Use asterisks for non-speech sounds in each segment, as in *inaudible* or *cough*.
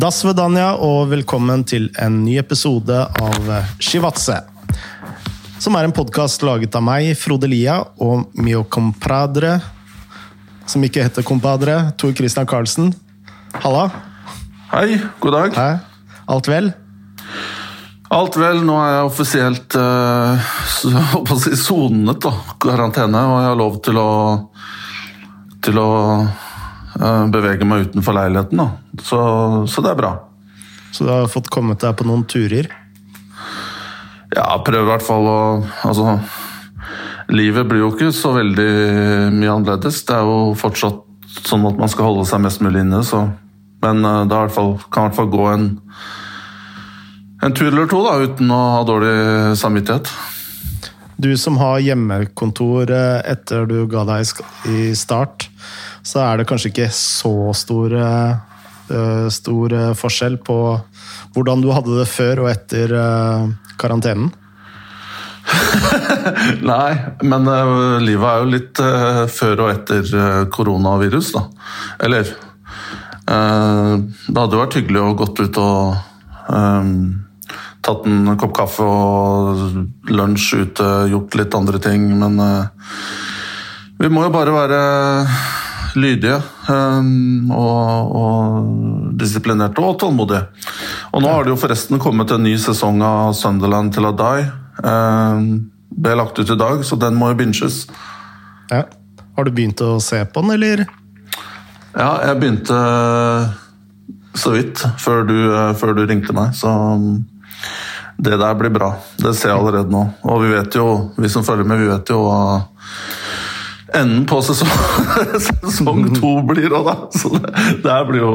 Das Vedanya, og velkommen til en ny episode av Shivatse. Som er en podkast laget av meg, Frode Lia, og mio compadre, som ikke heter compadre, Tor Christian Karlsen. Halla. Hei, god dag. Hei. Alt vel? Alt vel. Nå er jeg offisielt si, sonet, da. Karantene. Og jeg har lov til å til å bevege meg utenfor leiligheten, da. Så, så, det er bra. Så du har fått kommet deg på noen turer? Ja, prøver i hvert fall å Altså Livet blir jo ikke så veldig mye annerledes. Det er jo fortsatt sånn at man skal holde seg mest mulig inne, så Men uh, det fall, kan i hvert fall gå en, en tur eller to da, uten å ha dårlig samvittighet. Du som har hjemmekontor eh, etter du ga deg i start, så er det kanskje ikke så stor, eh, stor eh, forskjell på hvordan du hadde det før og etter karantenen? *laughs* Nei, men livet er jo litt før og etter koronavirus, da. Eller Det hadde jo vært hyggelig å gått ut og tatt en kopp kaffe og lunsj ute, gjort litt andre ting, men uh, vi må jo bare være lydige um, og, og disiplinerte og tålmodige. Og nå har det jo forresten kommet en ny sesong av Sunderland til å die. ble lagt ut i dag, så den må jo binges. Ja. Har du begynt å se på den, eller? Ja, jeg begynte så vidt før du, før du ringte meg, så det der blir bra. Det ser jeg allerede nå. Og vi vet jo, vi som følger med, vi vet jo hva enden på sesong, *laughs* sesong to blir òg, da. Så det, det blir jo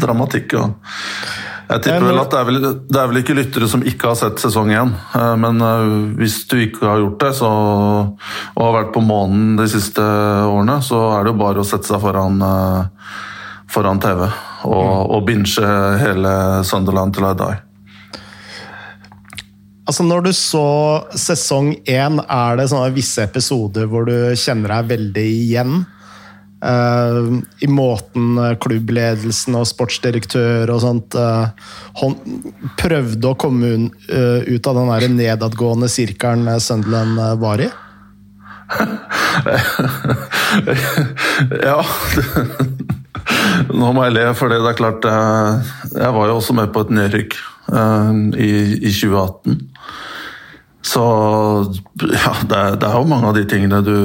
dramatikk. Ja. Jeg tipper vel at det er vel, det er vel, ikke lyttere som ikke har sett sesong én. Eh, men eh, hvis du ikke har gjort det så, og har vært på månen de siste årene, så er det jo bare å sette seg foran, eh, foran TV og, og binge hele Sunderland til I die. Altså Når du så sesong én, er det sånne visse episoder hvor du kjenner deg veldig igjen? Uh, I måten klubbledelsen og sportsdirektør og sånt uh, prøvde å komme un, uh, ut av den der nedadgående sirkelen Sunderland var i? *laughs* ja *laughs* Nå må jeg le, for det er klart Jeg var jo også med på et nedrykk i, i 2018. Så ja, det er, det er, jo mange av de tingene du,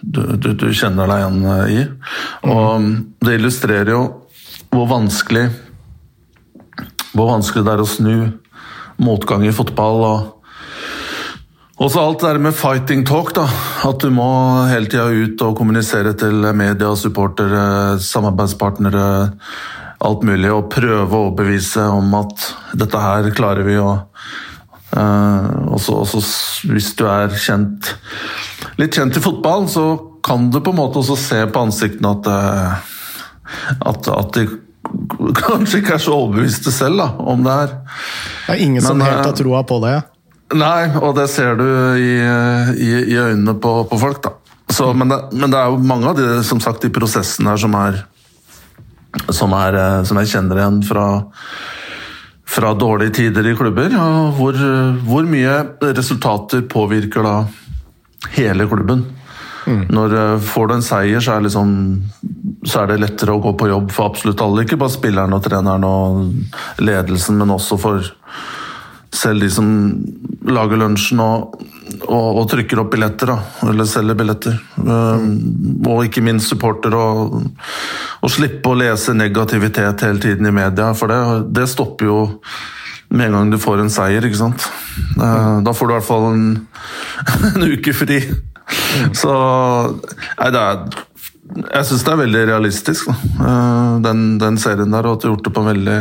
du, du, du kjenner deg igjen i. Og det illustrerer jo hvor vanskelig hvor vanskelig det er å snu motgang i fotball. og også alt det der med fighting talk. da, At du må hele tida ut og kommunisere til media, supportere, samarbeidspartnere, alt mulig, og prøve å overbevise om at dette her klarer vi. å Uh, og så Hvis du er kjent, litt kjent i fotball, så kan du på en måte også se på ansiktene at, uh, at, at de *laughs* kanskje ikke er så overbeviste selv da, om det her. Det er ingen Men, som helt har troa på det? Nei, og det ser du i, i, i øynene på, på, folk. da. Så, men, det, men, det, er jo mange av de som sagt, de prosessene her som er som, er, eh, som jeg kjenner igjen fra fra dårlige tider i klubber. Hvor, hvor, mye resultater påvirker da hele klubben? Mm. Når eh, Får du en seier, så er, liksom, så er, det lettere å gå på jobb for absolutt alle. Ikke bare spilleren og treneren og ledelsen, men også for selv de som lager lunsjen og, og, og trykker opp billetter, da, eller selger billetter. Mm. og ikke minst supporter. Og slippe å lese negativitet hele tiden i media, for det, det, stopper jo med en gang du får en seier, ikke sant. Uh, da får du i hvert fall en, *laughs* en uke fri. Så Nei, det er Jeg syns det er veldig realistisk, uh, den, den, serien der, og at du har gjort det på en veldig,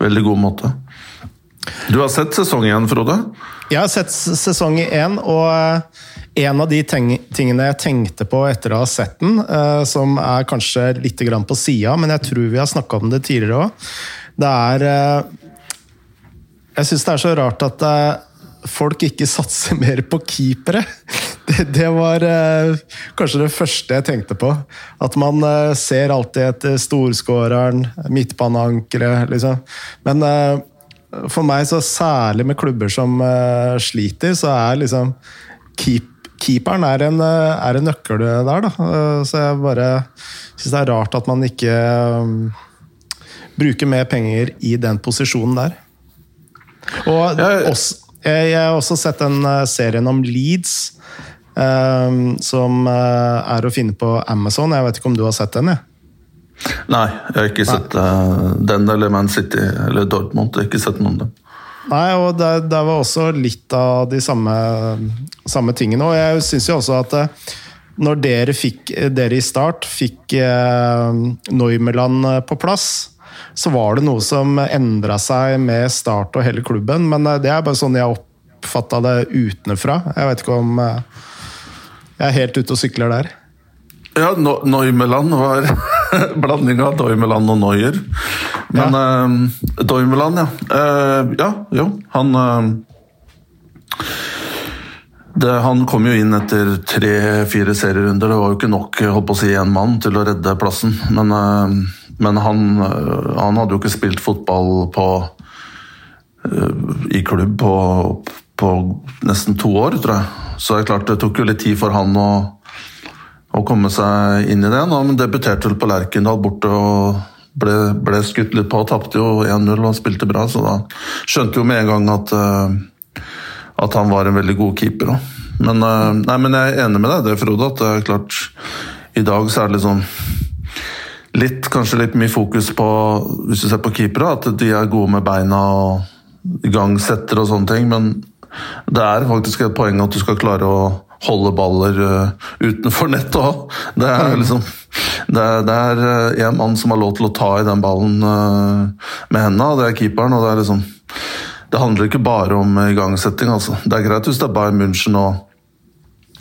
veldig god måte. Du har sett sesong én, Frode? Jeg har sett sesong én, og eh, en av de tingene jeg tenkte på etter å ha sett den, eh, som er kanskje litt på sida, men jeg tror vi har snakka om det tidligere òg, det er eh, Jeg syns det er så rart at folk ikke *laughs* satser mer på keepere. det, det var kanskje det første jeg tenkte på. At man ser alltid etter storskåreren, midtbaneankeret, liksom. Men for meg, så særlig med klubber som uh, sliter, så er liksom keep, Keeperen er en, eh, er en nøkkel der, da. Uh, så jeg bare syns det er rart at man ikke um, bruker mer penger i den posisjonen der. Og Jeg- også, jeg, jeg har også sett den uh, serien om Leeds. som er å finne på Amazon. Jeg vet ikke om du har sett den? jeg? Nei, jeg har ikke sett uh, den eller Man City eller Dortmund. Jeg har ikke sett noen av dem. Nei, og det, det var også litt av de samme, samme tingene. Og jeg syns jo også at eh, når dere, fikk, dere i start fikk eh, Neumeland eh, på plass, så var det noe som endra seg med Start og hele klubben. Men eh, det er bare sånn jeg oppfatta det utenfra. Jeg vet ikke om eh, jeg er helt ute og sykler der. Ja, no Neumeland var *laughs* *laughs* blanding av Doimeland og Noyer. Men ja. uh, Doimeland, ja. Uh, ja, jo. Han uh, det, Han kom jo inn etter tre-fire serierunder. Det var jo ikke nok holdt på å si, én mann til å redde plassen. Men, eh, men han, eh, han hadde jo ikke spilt fotball på i klubb på, på nesten to år, tror jeg. Så det er klart det tok jo litt tid for han å, å komme seg inn i det. Men debuterte vel på Lerkendal borte og ble, ble skutt litt på. Tapte jo 1-0 og spilte bra, så da skjønte jo med en gang at, eh, at han var en veldig god keeper. også. Men, eh, nei, men jeg er enig med deg, det, Frode, at det er klart i dag så er det liksom litt, kanskje litt mye fokus på, hvis du ser på keepere, at de er gode med beina og igangsetter og sånne ting, men det er faktisk et poeng at du skal klare å holde baller uh, utenfor nettet òg. Det er liksom Det er, det er uh, en mann som har lov til å ta i den ballen uh, med hendene, og det er keeperen. og det er liksom det handler ikke bare om igangsetting. altså. Det er greit hvis det er Bayern München og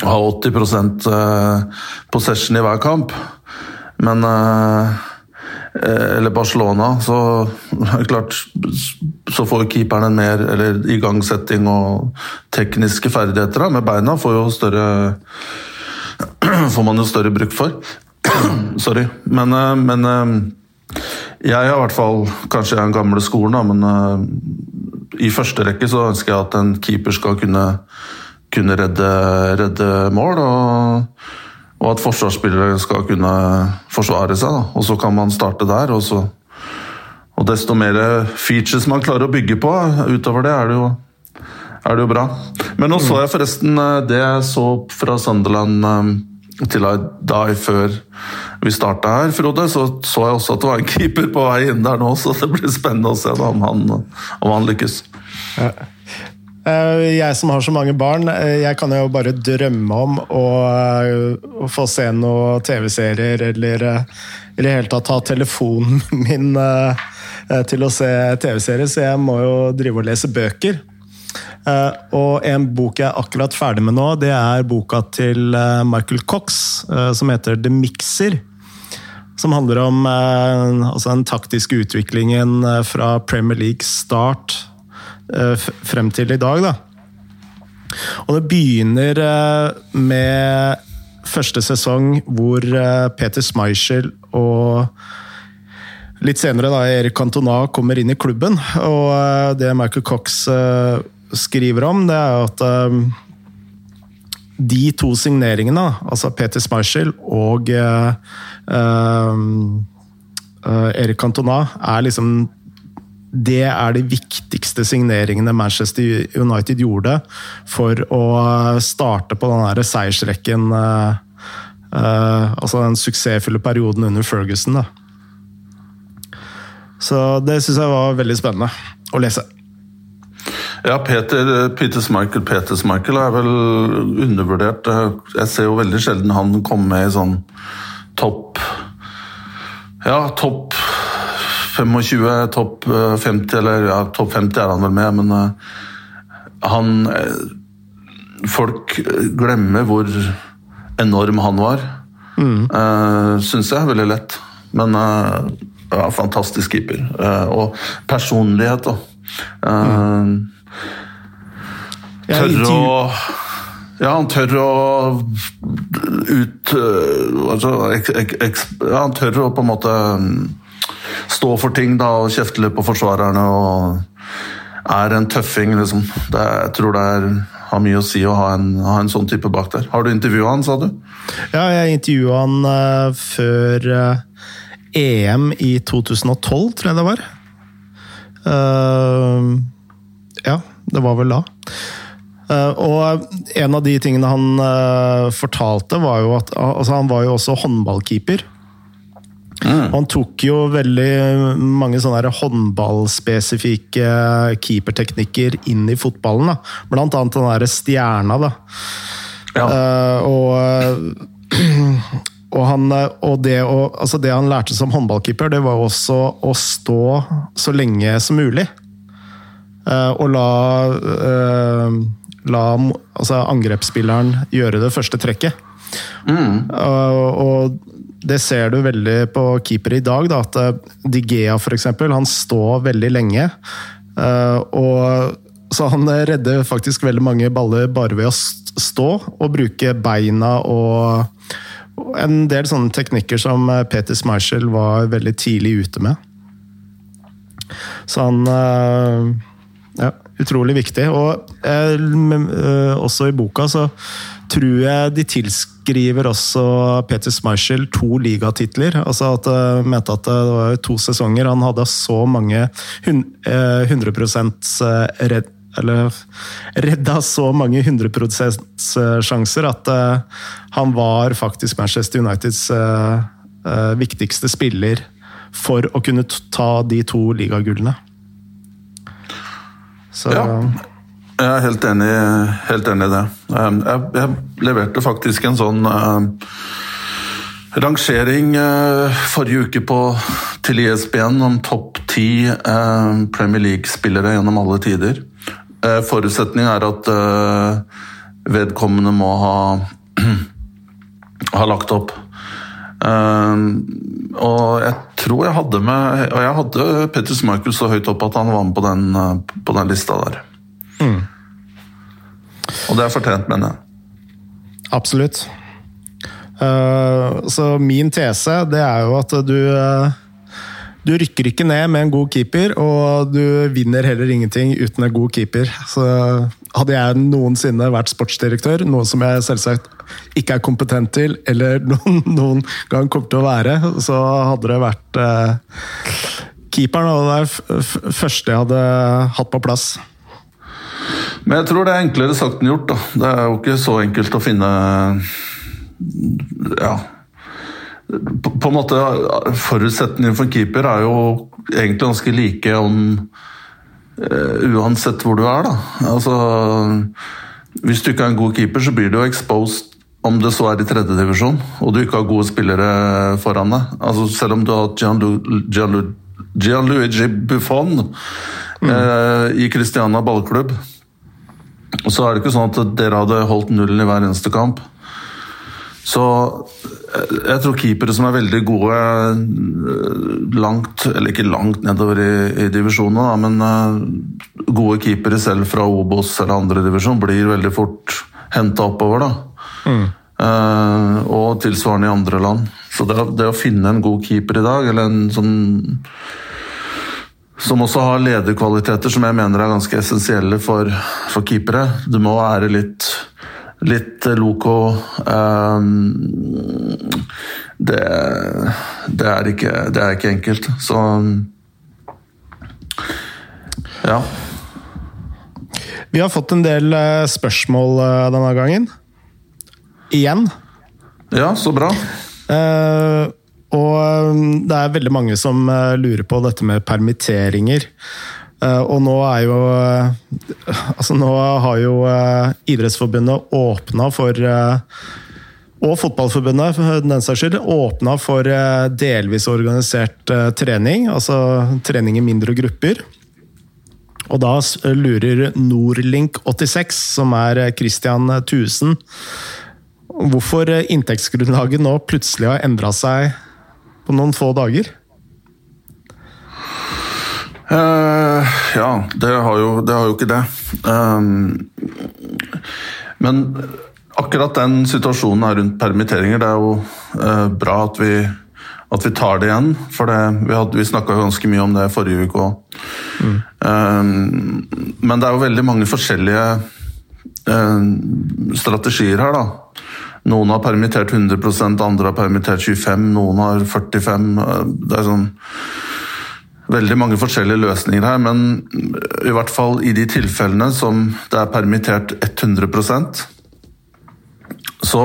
har 80% possession i hver kamp, men eh, Eller Barcelona, så klart Så får keeperen en mer Eller igangsetting og tekniske ferdigheter. Da. Med beina får jo større *clears throat* Får man jo større bruk for. *clears throat* Sorry. Men, eh, men eh, jeg har i hvert fall Kanskje jeg er den gamle skolen, da, men eh, i første rekke så ønsker jeg at en keeper skal kunne, kunne redde, redde mål. Og, og at forsvarsspillere skal kunne forsvare seg. Da. Og så kan man starte der. Og, så, og desto mer features man klarer å bygge på utover det, er det jo, er det jo bra. Men nå så jeg forresten eh, det jeg så fra Sunderland eh, til I Die før vi starta her, Frode, så så jeg også at det var en keeper på vei inn der nå, så det blir spennende å se da, om, han, om han lykkes. Eh, Jeg som har så mange barn, eh, jeg kan jo bare drømme om å, eh, å få se noen TV-serier eller eh, i det hele tatt ha telefonen *laughs* min eh, eh, til å se TV-serier, så jeg må jo drive og lese bøker. Eh, Og en bok jeg er akkurat ferdig med nå, det er boka til eh, Michael Cox, eh, som heter The Mixer. Som handler om eh, altså den taktiske utviklingen eh, fra Premier League start eh, frem til i dag. Da. Og det begynner eh, med første sesong hvor eh, Peter Schmeichel og litt senere da Erik Cantona kommer inn i klubben. Og eh, det Michael Cox eh, skriver om, det er at eh, de to signeringene, altså Peter Schmeichel og eh, eh, eh, Erik Cantona, er liksom det er de viktigste signeringene Manchester United gjorde for å starte på den der seiersrekken eh, eh, Altså den suksessfulle perioden under Ferguson. Da. Så det syns jeg var veldig spennende å lese. Ja, Peter, Peter Michael Peter Michael er vel undervurdert. Jeg ser jo veldig sjelden han komme med i sånn topp Ja, topp 25, topp eh, 50, eller ja, topp 50 er han vel med, men eh, han eh, Folk glemmer hvor enorm han var, mm. syns jeg. Veldig lett. Men eh, ja, fantastisk keeper. Eh, og personlighet, da. Mm. Tør Tørre å Ja, han tør å ut altså, ek, ek, ek, ja, Han tør å på en måte mm, stå for ting da, og kjefte litt på forsvarerne. og Er en tøffing, liksom. Det, jeg tror det er, har mye å si å ha en, ha en sånn type bak der. Har du intervjua han, sa du? Ja, jeg intervjua han uh, før uh, EM i 2012, tror jeg det var. Uh, ja, det var vel da. Uh, og en av de tingene han uh, fortalte, var jo at altså han var jo også håndballkeeper. Mm. Han tok jo veldig mange sånne håndballspesifikke keeperteknikker inn i fotballen. Da. Blant annet den derre stjerna, da. Ja. Uh, og, og, han, og det, å, altså det, han lærte som håndballkeeper, det var også å stå så lenge som mulig. og la la altså, angrepsspilleren gjøre det første trekket. Mm. Uh, og det ser du veldig på keepere i dag, da, at uh, Digea f.eks. Han står veldig lenge. Uh, og, så han redder faktisk veldig mange baller bare ved å stå og bruke beina og en del sånne teknikker som Peter Schmeichel var veldig tidlig ute med. Så han ja, utrolig viktig. Og eh, også i boka så tror jeg de tilskriver også Peter Schmeichel to ligatitler. Altså at jeg eh, mente at det var to sesonger. Han hadde så mange 100 eh, redd, eller redda så mange 100% sjanser at han var faktisk Manchester Uniteds viktigste spiller for å kunne ta de to ligagullene. Så, ja. Jeg er helt enig, helt enig i det. Um, jeg, jeg, leverte faktisk en sånn uh, rangering uh, forrige uke på, til ISB-en om topp ti uh, Premier League-spillere gjennom alle tider. Uh, Forutsetningen er at uh, vedkommende må ha, *clears throat* ha lagt opp. Uh, og jeg tror jeg hadde med Og jeg hadde Petter Marcus så høyt opp at han var med på den, uh, på den lista der. Mm. Og det er fortjent, mener jeg. Absolutt. Uh, så min tese, det er jo at du du rykker ikke ned med en god keeper, og du vinner heller ingenting uten en god keeper. Så hadde jeg noensinne vært sportsdirektør, noe som jeg selvsagt ikke er kompetent til, eller *laughs* noen, noen gang kommer til å være, så hadde det vært eh, keeperen. Og det første jeg hadde hatt på plass. Men jeg tror det er enklere sagt enn gjort. Da. Det er jo ikke så enkelt å finne Ja. På, en måte, Forutsetningen for en keeper er jo egentlig ganske like om uh, Uansett hvor du er, da. Altså Hvis du ikke er en god keeper, så blir du jo exposed om det så er i tredjedivisjon, og du ikke har gode spillere foran deg. Altså, selv om du har Gianlu, Gianluigi Buffon mm. eh, i Christiana ballklubb, så er det ikke sånn at dere hadde holdt nullen i hver eneste kamp. Så eh, jeg tror keepere som er veldig gode eh, langt, eller ikke langt nedover i, i divisjonene, men uh, gode keepere selv fra Obos eller andre divisjon blir veldig fort henta oppover. da. Uh, og tilsvarende i andre land. Så det, det, å finne en god keeper i dag, eller en sånn som også har lederkvaliteter som jeg mener er ganske essensielle for, for keepere. Du må være litt litt loco. Um, det, det, er ikke, det er ikke enkelt. Så ja. Vi har fått en del eh, spørsmål eh, denne gangen. Igjen. Ja, så bra. Uh, og det er veldig mange som lurer på dette med permitteringer. Eh, og nå er jo eh, Altså, nå har jo eh, Idrettsforbundet åpna for og Fotballforbundet for den saks skyld, åpna for delvis organisert trening. Altså trening i mindre grupper. Og da lurer Nordlink86, som er Christian Thusen, hvorfor inntektsgrunnlaget nå plutselig har endra seg på noen få dager? Uh, ja, det har, jo, det har, jo, ikke det. Uh, men akkurat den situasjonen her rundt permitteringer, det er jo uh, bra at vi, at vi tar det igjen. For det, vi, hadde, vi snakka ganske mye om det forrige uke òg. Mm. Eh, men det er jo veldig mange forskjellige eh, strategier her, da. Noen har permittert 100 andre har permittert 25 noen har 45 eh, Det er sånn veldig mange forskjellige løsninger her, men i hvert fall i de tilfellene som det er permittert 100% så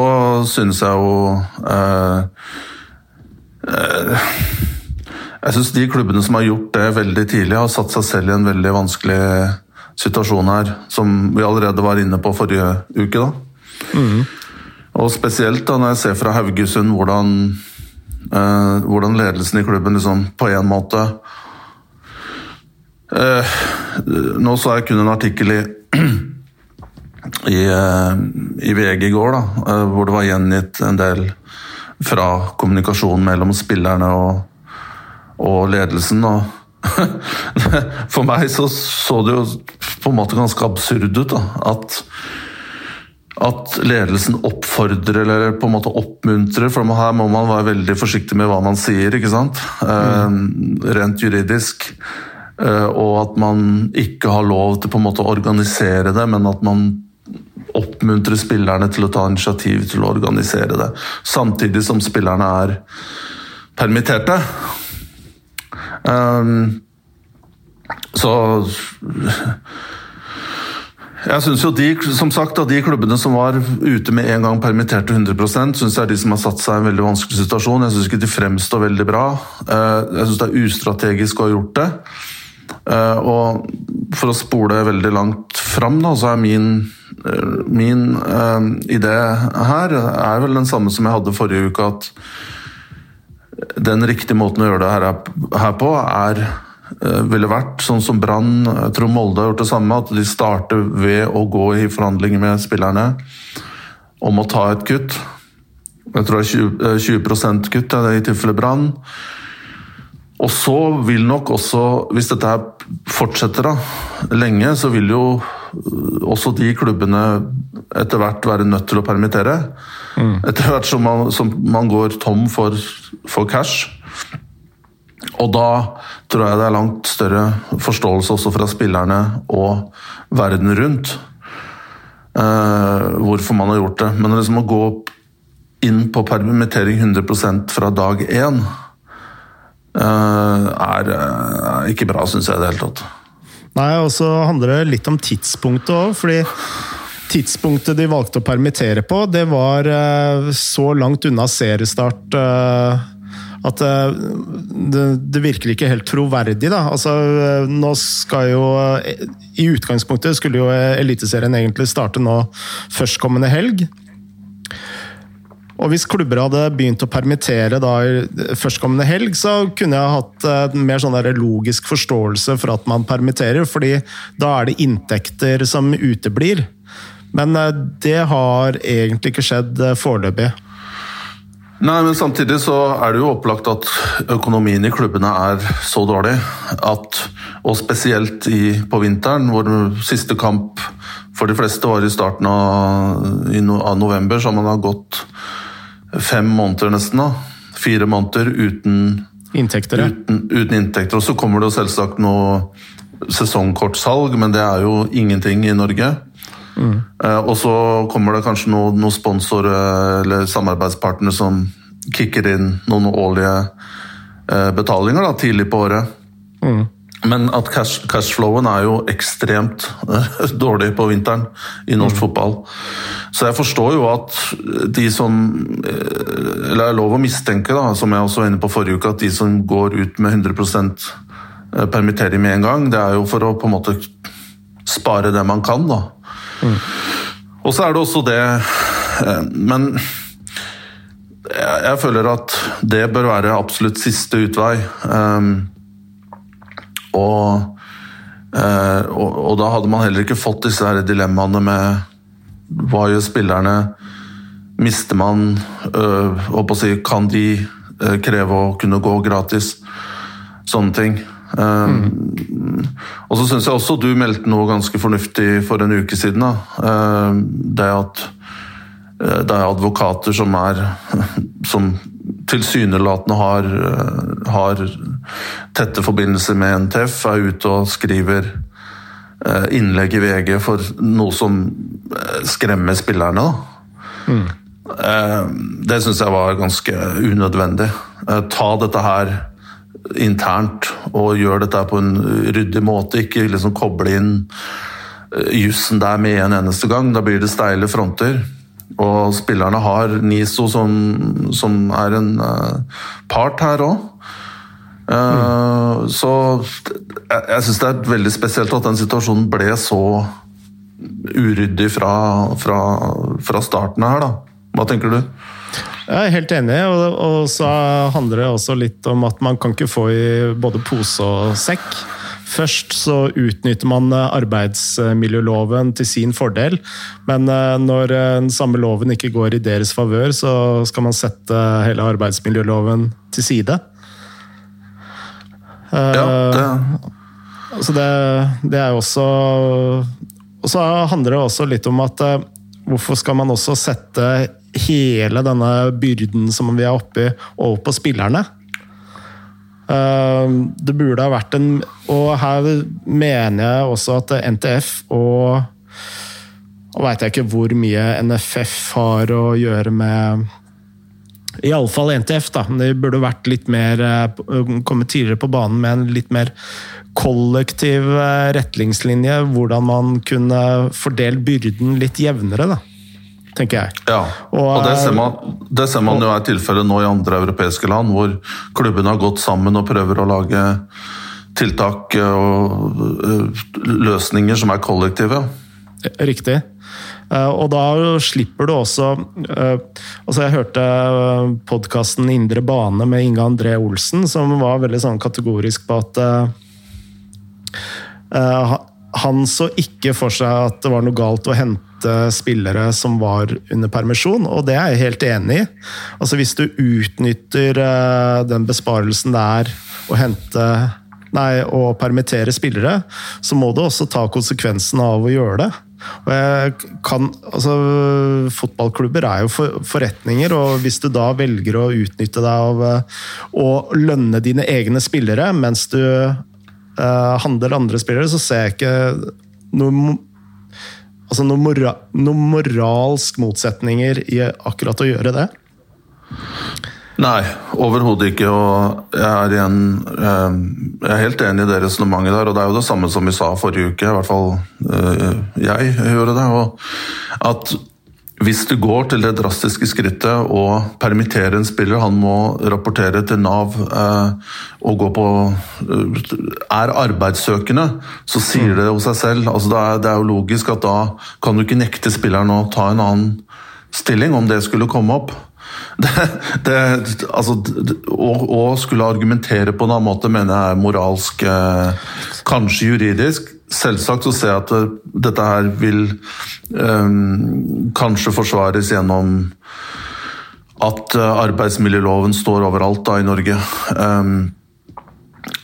synes jeg jo eh, eh, Jeg syns de klubbene som har gjort det veldig tidlig, har satt seg selv i en veldig vanskelig situasjon her, som vi allerede var inne på forrige uke. da. Mm. Og spesielt da når jeg ser fra Haugesund hvordan, eh, hvordan ledelsen i klubben liksom på en måte eh, Nå så jeg kun en artikkel i, *clears throat* i, eh, i VG i går, da, eh, hvor det var gjengitt en del fra kommunikasjonen mellom spillerne og, og ledelsen. og *laughs* For meg så, så det jo på en måte ganske absurd ut. da, at at ledelsen oppfordrer eller på en måte oppmuntrer, for her må man være veldig forsiktig med hva man sier, ikke sant? Mm. Rent juridisk. Eh, og at man ikke har lov til på en måte å organisere det, men at man oppmuntrer spillerne til å ta initiativ til å organisere det. Samtidig som spillerne er permitterte. Um, så jeg synes jo de, som sagt, de klubbene som var ute med en gang permitterte 100% synes jeg er de som har satt seg i en veldig vanskelig situasjon. Jeg syns ikke de fremstår veldig bra. Eh, jeg syns det er ustrategisk å ha gjort det. Eh, og for å spole veldig langt fram, da, så er min, eh, min idé her er vel den samme som jeg hadde forrige uke, at den riktige måten å gjøre det her, på, er ville vært, sånn som Brann, jeg tror Molde har gjort det samme, at de starter ved å gå i forhandlinger med spillerne om å ta et kutt. Jeg tror det er 20, 20 kutt er i tilfelle Brann. Og så vil nok også, hvis dette her fortsetter da, lenge, så vil jo også de klubbene etter hvert være nødt til å permittere. Mm. Etter hvert som man, som man går tom for, for cash. Og da tror jeg det er langt større forståelse også fra spillerne og verden rundt uh, hvorfor man har gjort det. Men liksom å gå inn på permittering 100% fra dag én uh, er, er, ikke bra, syns jeg i det hele tatt. Nei, og så handler det litt om tidspunktet òg, fordi tidspunktet de valgte å permittere på, det var uh, så langt unna seriestart at eh, det, det, virker ikke helt troverdig. da. Altså, eh, nå skal jo eh, I utgangspunktet skulle jo Eliteserien egentlig starte nå førstkommende helg. Og Hvis klubber hadde begynt å permittere da førstkommende helg, så kunne jeg hatt en mer sånn logisk forståelse for at man permitterer, fordi da er det inntekter som uteblir. Men det har egentlig ikke skjedd foreløpig. Nei, men samtidig så er det jo opplagt at økonomien i klubbene er så dårlig at Og spesielt i, på vinteren, hvor siste kamp for de fleste var i starten av, av november, så har man gått fem måneder nesten. da. Fire måneder uten inntekter. Uten, uten inntekter. Og så kommer det jo selvsagt noe sesongkortsalg, men det er jo ingenting i Norge. Mm. Og så kommer det kanskje noen noe sponsorer eller samarbeidspartnere som kicker inn noen årlige eh, betalinger da, tidlig på året. Mm. Men at cash, cashflowen er jo ekstremt *laughs* dårlig på vinteren i norsk mm. fotball. Så jeg forstår jo at de som Eller det er lov å mistenke, da, som jeg også var inne på forrige uke, at de som går ut med 100% permittering med en gang, det er jo for å på en måte spare det man kan, da. Mm. Og så er det også det eh, Men jeg, føler at det bør være absolutt siste utvei. Um, og, uh, og, og, da hadde man heller ikke fått disse her dilemmaene med hva gjør spillerne? Mister man uh, å si, Kan de kreve å kunne gå gratis? Sånne ting. Mm. Og så syns jeg også du meldte noe ganske fornuftig for en uke siden. Da. Det at det er advokater som er *laughs* som tilsynelatende har, har tette forbindelser med NTF, er ute og skriver innlegg i VG for noe som skremmer spillerne. Mm. Det syns jeg var ganske unødvendig. Ta dette her internt og gjør dette på en ryddig måte. Ikke liksom koble inn eh, jussen der med en eneste gang. Da blir det steile fronter. Og spillerne har NISO som, som er en uh, part her òg. Uh, mm. Så jeg, jeg syns det er veldig spesielt at den situasjonen ble så uryddig fra, fra, fra starten her, da. Hva tenker du? Jeg er helt enig, og, og så handler det også litt om at man kan ikke få i både pose og sekk. Først så utnytter man arbeidsmiljøloven til sin fordel, men eh, når den samme loven ikke går i deres favør, så skal man sette hele arbeidsmiljøloven til side. Ja, det... Eh, så det, det er jo også Og så handler det også litt om at eh, hvorfor skal man også sette hele denne byrden som vi er oppi, over på spillerne. Ehm, det burde ha vært en Og her mener jeg også at NTF og Og veit jeg ikke hvor mye NFF har å gjøre med Iallfall NTF, da. De burde vært litt mer eh, kommet tidligere på banen med en litt mer kollektiv eh, retningslinje. Hvordan man kunne fordelt byrden litt jevnere, da tenker jeg. Ja, og, og det, ser man, det ser man jo er tilfellet nå i andre europeiske land, hvor klubbene har gått sammen og prøver å lage tiltak og øh, løsninger som er kollektive. Riktig. Eh, og da slipper du også eh, altså Jeg hørte podkasten Indre bane med Inge André Olsen, som var veldig sånn kategorisk på at han så ikke for seg at det var noe galt å hente spillere som var under permisjon, og det er jeg helt enig i. Altså Hvis du utnytter uh, den besparelsen det er å hente Nei, å permittere spillere, så må du også ta konsekvensen av å gjøre det. Og jeg kan, altså, fotballklubber er jo for, forretninger, og hvis du da velger å utnytte deg av uh, å lønne dine egne spillere mens du uh, handler andre spillere, så ser jeg ikke noe Altså noen mora, noen moralsk motsetninger i akkurat å gjøre det. Nei, overhodet ikke. Og jeg er, igjen, eh, jeg er helt enig i det resonnementet der. Og det er jo det samme som vi sa forrige uke, i hvert fall eh, jeg hører det. Og at hvis du går til det drastiske skrittet og permitterer en spiller, han må rapportere til Nav eh, og gå på eh, Er arbeidssøkende, så sier det jo seg selv. Altså det, er, det, er, jo logisk at da kan du ikke nekte spilleren å ta en annen stilling, om det skulle komme opp. *laughs* Det, det, altså, å, å, skulle argumentere på en annen måte mener jeg er moralsk, eh, kanskje juridisk Selvsagt så ser jeg at dette her vil um, kanskje forsvares gjennom at eh, arbeidsmiljøloven står overalt da i Norge. Um,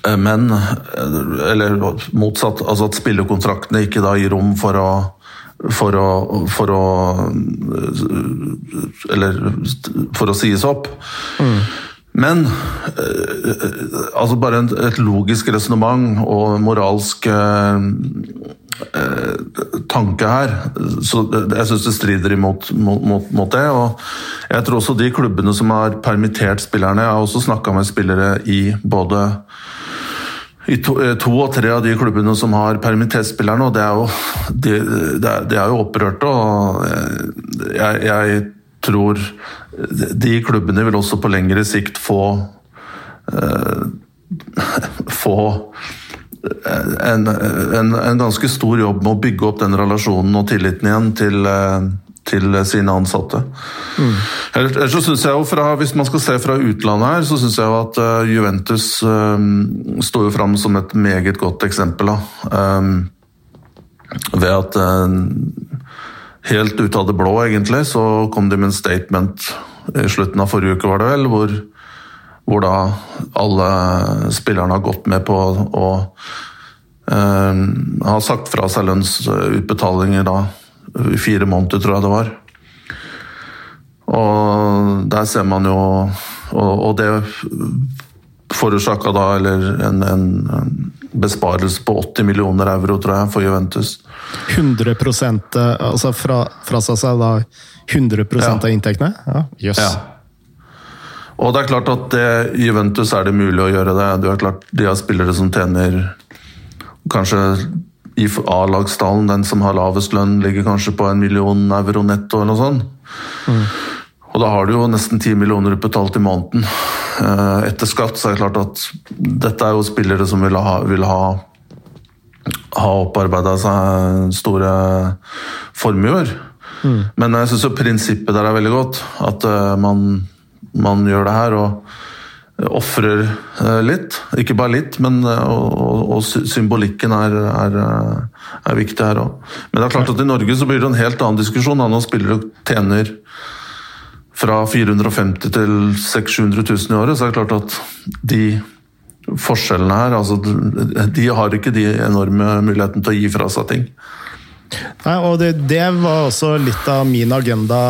men Eller motsatt, altså at spillekontraktene ikke da gir rom for å for å, for å Eller for å sies opp. Mm. Men eh, altså bare et logisk resonnement og moralsk eh, eh, tanke her. Så jeg syns det strider imot mot, mot, mot, det. Og jeg tror også de klubbene som har permittert spillerne Jeg har også snakka med spillere i både i to, to, og tre av de klubbene som har permittert spillerne, og det er jo, de, de er jo opprørte. og jeg, jeg tror de klubbene vil også på lengre sikt få uh, få en, en, en, ganske stor jobb med å bygge opp den relasjonen og tilliten igjen til, uh, til sine ansatte. Mm. Ellers så synes jeg jo fra, Hvis man skal se fra utlandet her, så syns jeg jo at uh, Juventus um, står jo fram som et meget godt eksempel. Um, ved at helt ut av det blå, egentlig, så kom de med en statement i slutten av forrige uke, var det vel, hvor, hvor da alle spillerne har gått med på å uh, ha sagt fra seg lønnsutbetalinger da i fire måneder, tror jeg det var. Og der ser man jo Og, og det forårsaka da eller en, en, besparelse på 80 millioner euro, tror jeg, for Juventus. 100 altså fra, frasa seg da 100 ja. av inntektene? Ja, Jøss. Yes. Ja. Og det er klart at det, Juventus er det mulig å gjøre det. Du er klart, De har spillere som tjener kanskje i A-lagstallen, den som har lavest lønn, ligger kanskje på en million euro netto eller noe sånt. Mm. Og da har du jo nesten 10 millioner betalt i måneden. Eh, etter skatt så er det klart at dette er jo spillere som vil ha, vil ha, ha opparbeida seg store formuer. Mm. Men jeg syns prinsippet der er veldig godt. At uh, man, man, gjør det her og ofrer uh, litt. Ikke bare litt, men og, og, og, symbolikken er, er, er viktig her òg. Men det er klart at i Norge så blir det en helt annen diskusjon. Når spillere tjener fra 450 til 600 000 i året, så er det klart at de forskjellene her altså, De har ikke de enorme mulighetene til å gi fra seg ting. Nei, og det, det, var også litt av min agenda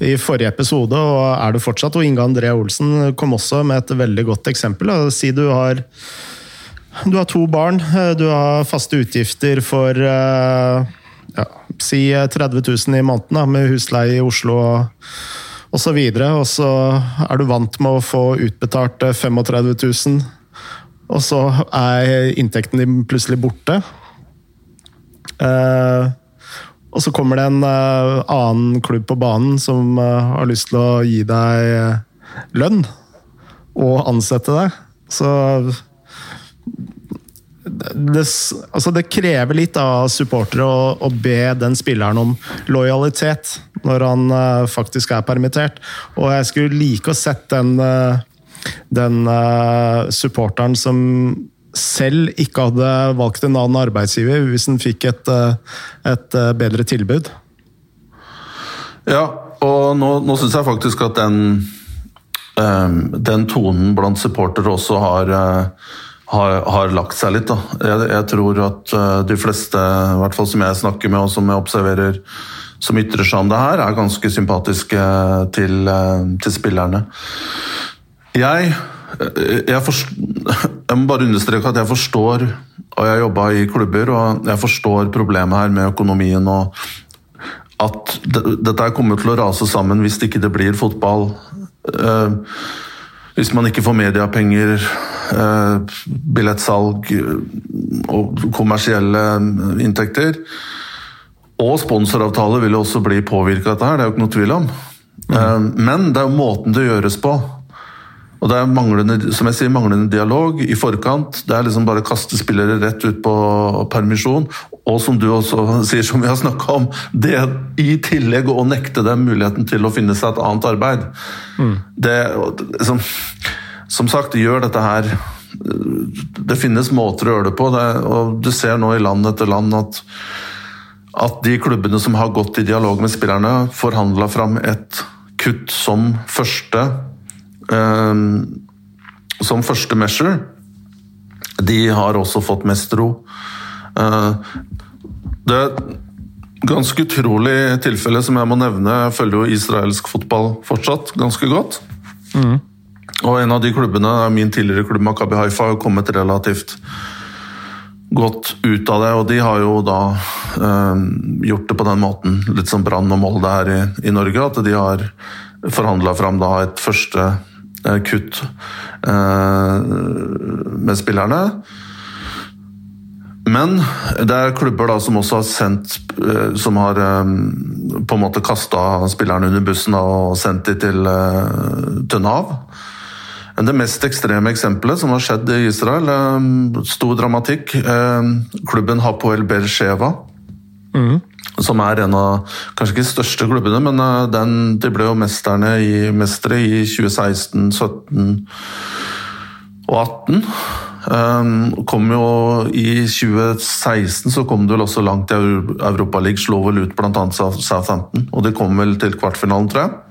i forrige episode, og er det fortsatt. Og Inge André Olsen kom også med et veldig godt eksempel. Si du har, du har to barn, du har faste utgifter for eh, ja, si 30 000 i måneden da, med husleie i Oslo og, og så videre. Og så er du vant med å få utbetalt 35 000, og så er inntekten din plutselig borte. Uh, og så kommer det en uh, annen klubb på banen som har lyst til å gi deg lønn og ansette deg. Så det, altså det krever litt av supportere å, å, be den spilleren om lojalitet når han faktisk er permittert. Og jeg skulle like å sett den, den supporteren som selv ikke hadde valgt en annen arbeidsgiver hvis han fikk et, eh, et eh, bedre tilbud. Ja, og nå, nå syns jeg faktisk at den, den tonen blant supportere også har, har, har, lagt seg litt. Jeg, jeg, tror at de fleste, i hvert fall som jeg snakker med og som jeg observerer, som ytrer seg om det her, er ganske sympatiske til, uh, til spillerne. Jeg jeg, forst, jeg, må bare understreke at jeg forstår Og jeg jobba i klubber, og jeg forstår problemet her med økonomien. og At dette kommer til å rase sammen hvis ikke det blir fotball. Eh, hvis man ikke får mediepenger, eh, billettsalg og kommersielle inntekter. Og sponsoravtale vil også bli påvirka av dette, her, det er jo ikke noe tvil om. Mm. Men det er jo måten det gjøres på. Og det er manglende, som jeg sier, manglende dialog i forkant. Det er liksom bare å kaste spillere rett ut på permisjon. Og som du også sier, som vi har snakka om, det i tillegg å nekte dem muligheten til å finne seg et annet arbeid. Mm. Det, som, som, sagt, gjør dette her Det finnes måter å gjøre det på. Det, og du ser nå i land etter land at, at de klubbene som har gått i dialog med spillerne, forhandla fram et kutt som første eh, som første measure. De har også fått mest ro. Ehm, det er et ganske utrolig tilfelle som jeg må nevne. Jeg følger jo israelsk fotball fortsatt ganske godt. Mm. Og en av de klubbene, min tidligere klubb Makabi Haifa, har kommet relativt godt ut av det. Og de har jo da øh, gjort det på den måten, litt som Brann og Molde her i, i Norge, at de har forhandla fram da et første Eh, kutt eh, med spillerne. Men det er klubber da som også har sendt Som har på en måte kasta spillerne under bussen og sendt dem til, til Nav. Det mest ekstreme eksempelet som har skjedd i Israel, stor dramatikk. Klubben Hapoel Bersheva, Mm som er en av kanskje ikke de største klubbene, men eh, den, de ble jo mesterne i, mestere i 2016, 17 og 18. Um, kom jo I 2016 så kom det vel også langt i Europaligaen, slo vel ut bl.a. Southampton. Og de kom vel til kvartfinalen, tror jeg.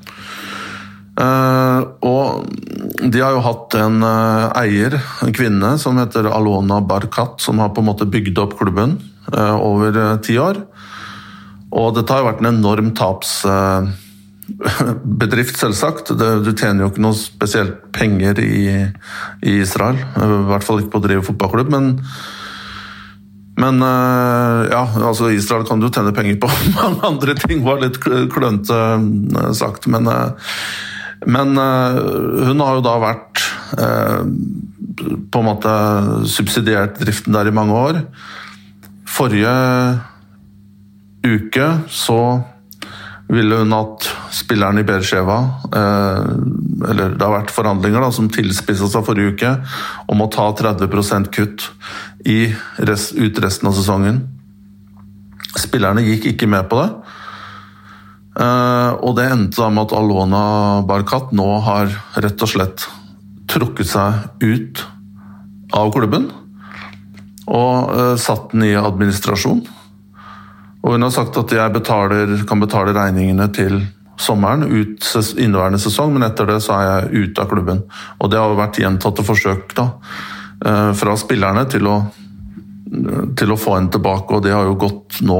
Uh, og de har jo hatt en uh, eier, en kvinne, som heter Alona Barkat, som har på en måte bygd opp klubben uh, over ti år. Og dette har jo vært en enorm tapsbedrift, *laughs* selvsagt. Du tjener jo ikke noe spesielt penger i, Israel, i hvert fall ikke på å drive fotballklubb. men men ja, altså Israel kan du tjene penger på *laughs* mange andre ting, var litt klønete sagt. Men men uh, hun har jo da vært uh, på en måte subsidiert driften der i mange år. Forrige uke så ville hun at spilleren i Bersheva uh, Eller det har vært forhandlinger da, som tilspissa seg forrige uke, om å ta 30% kutt i rest, ut resten av sesongen. Spillerne gikk ikke med på det. Eh, og det endte da med at Alona Barkat nå har rett og slett trukket seg ut av klubben. Og uh, satt den i administrasjon. Og hun har sagt at jeg betaler, kan betale regningene til sommeren, ut inneværende sesong, men etter det så er jeg ute av klubben. Og det har vært gjentatte forsøk da, uh, fra spillerne til å til å få henne tilbake, og det har jo gått nå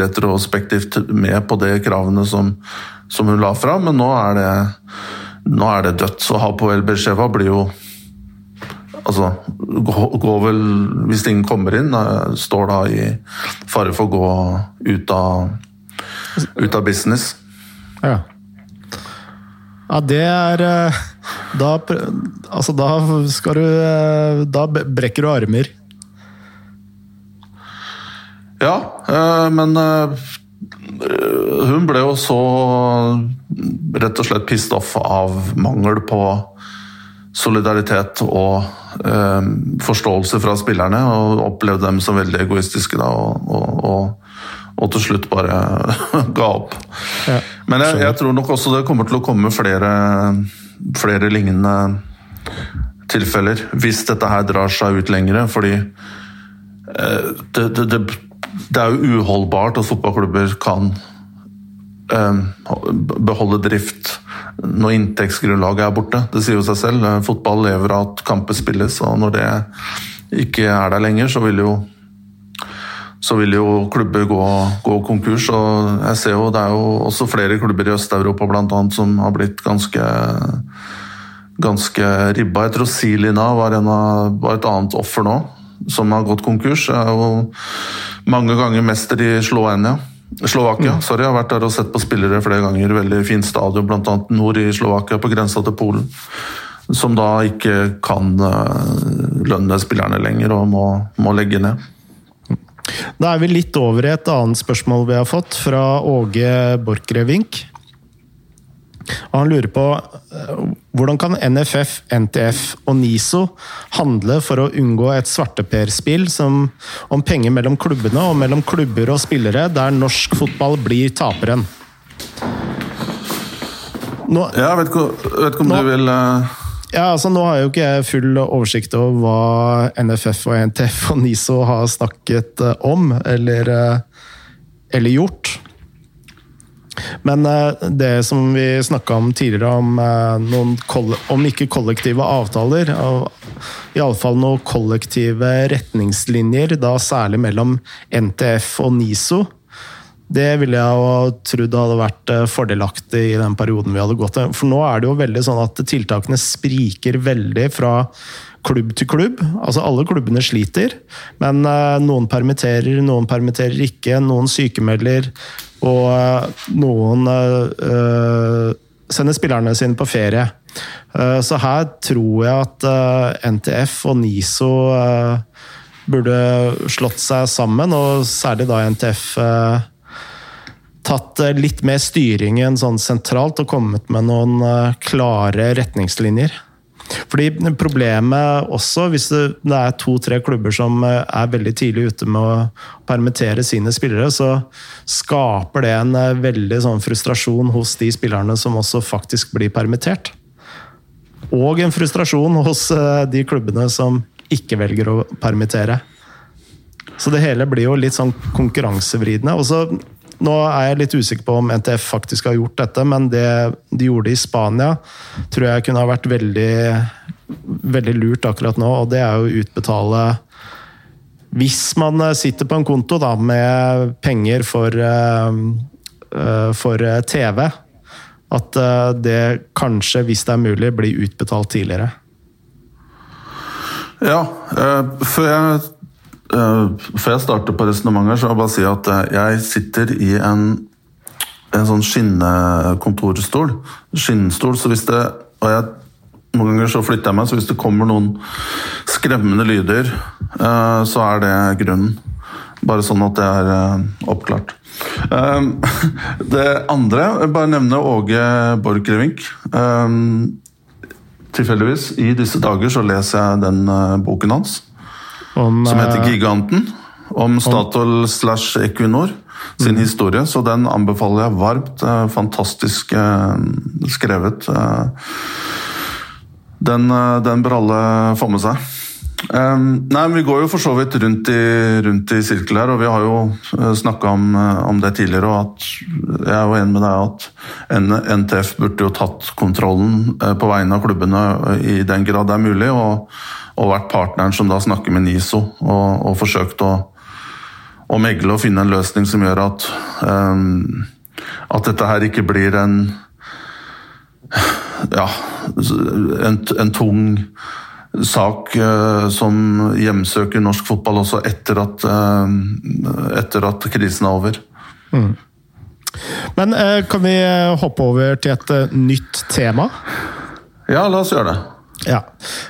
retrospektivt med på de kravene som, som hun la fram, men nå er det, nå er det dødt. Så Hapoel Besheva blir jo Altså, går vel Hvis ingen kommer inn, står da i fare for å gå ut av, ut av business. Ja. Ja, det er eh, Da Altså, da skal du eh, Da brekker du armer. Ja, eh, men eh, hun ble jo så rett og slett pissed off av mangel på solidaritet og eh, forståelse fra spillerne, og opplevde dem som veldig egoistiske da, og, og, og, og til slutt bare *laughs* ga opp. Ja, Men jeg, jeg, tror nok også det kommer til å komme flere, flere lignende tilfeller, hvis dette her drar seg ut lengre, fordi det, det, det det er jo uholdbart at fotballklubber kan um, beholde drift når inntektsgrunnlaget er borte. Det sier jo seg selv. Fotball lever av at kamper spilles, og når det ikke er der lenger, så vil jo så vil jo klubber gå, gå konkurs. og jeg ser jo Det er jo også flere klubber i Øst-Europa annet, som har blitt ganske ganske ribba. Jeg tror Silina var, av, var et annet offer nå, som har gått konkurs. Jeg er jo mange ganger mester i Slovenia. Slovakia. Mm. Sorry, jeg har vært der og sett på spillere flere ganger. Veldig fint stadion, bl.a. nord i Slovakia, på grensa til Polen. Som da ikke kan uh, lønne spillerne lenger og må, må legge ned. Da er vi litt over i et annet spørsmål vi har fått, fra Åge Borchgrevink. Og han lurer på eh, hvordan kan NFF, NTF og NISO handle for å unngå et svarteperspill om penger mellom klubbene og mellom klubber og spillere, der norsk fotball blir taperen? Nå, ja, vet ikke, vet ikke om nå, du vil uh... Ja, altså Nå har jeg jo ikke jeg full oversikt over hva NFF og NTF og NISO har snakket eh, om eller, eller gjort. Men uh, det som vi snakka om tidligere, om, uh, noen om ikke kollektive avtaler Iallfall noen kollektive retningslinjer, da særlig mellom NTF og NISO. Det ville jeg jo trodd hadde vært eh, fordelaktig i den perioden vi hadde gått til. For nå er det jo veldig sånn at tiltakene spriker veldig fra klubb til klubb. Altså Alle klubbene sliter, men noen permitterer, noen permitterer ikke. Noen sykemelder, og eh, noen uh, sender spillerne sine på ferie. Så her tror jeg at NTF og NISO burde slått seg sammen, og særlig da NTF tatt litt mer styringen sånn sentralt og kommet med noen klare retningslinjer. Fordi Problemet også, hvis det er to-tre klubber som eh, er veldig tidlig ute med å permittere sine spillere, så skaper det en eh, veldig sånn frustrasjon hos de spillerne som også faktisk blir permittert. Og en frustrasjon hos eh, de klubbene som ikke velger å permittere. Så det hele blir jo litt sånn konkurransevridende. Og så Nå er jeg litt usikker på om NTF faktisk har gjort dette, men det de gjorde i Spania, tror jeg kunne ha vært veldig, veldig lurt akkurat nå, og det er å utbetale Hvis man sitter på en konto da, med penger for, for TV, at det kanskje, hvis det er mulig, blir utbetalt tidligere. Ja, for jeg før jeg starter på resonnementet, så vil jeg bare si at uh, jeg sitter i en, en sånn skinnekontorstol. Skinnstol. Så hvis det Og jeg, noen ganger så flytter jeg meg, så hvis det kommer noen skremmende lyder, uh, så er det grunnen. Bare sånn at det er oppklart. *laughs* det andre jeg bare nevne Åge Borchgrevink. tilfeldigvis, i disse dager så leser jeg den boken hans. Om, som heter eh, Giganten. Om Statoil slash Equinor sin mm. historie. Så den anbefaler jeg varmt. Fantastisk eh, skrevet. Eh, den, den bør alle få med seg. Nei, Vi går jo for så vidt rundt i, rundt i sirkel her, og vi har jo snakka om, om, det tidligere. og at Jeg er jo enig med deg at NTF burde jo tatt kontrollen på vegne av klubbene i den grad det er mulig. og og vært partneren som da snakker med NISO og, og forsøkt å, å, megle og finne en løsning som gjør at, um, at dette her ikke blir en ja, en, en tung sak uh, som hjemsøker norsk fotball også etter at, uh, etter at krisen er over. Mm. Men uh, kan vi hoppe over til et nytt tema? Ja, la oss gjøre det. Ja.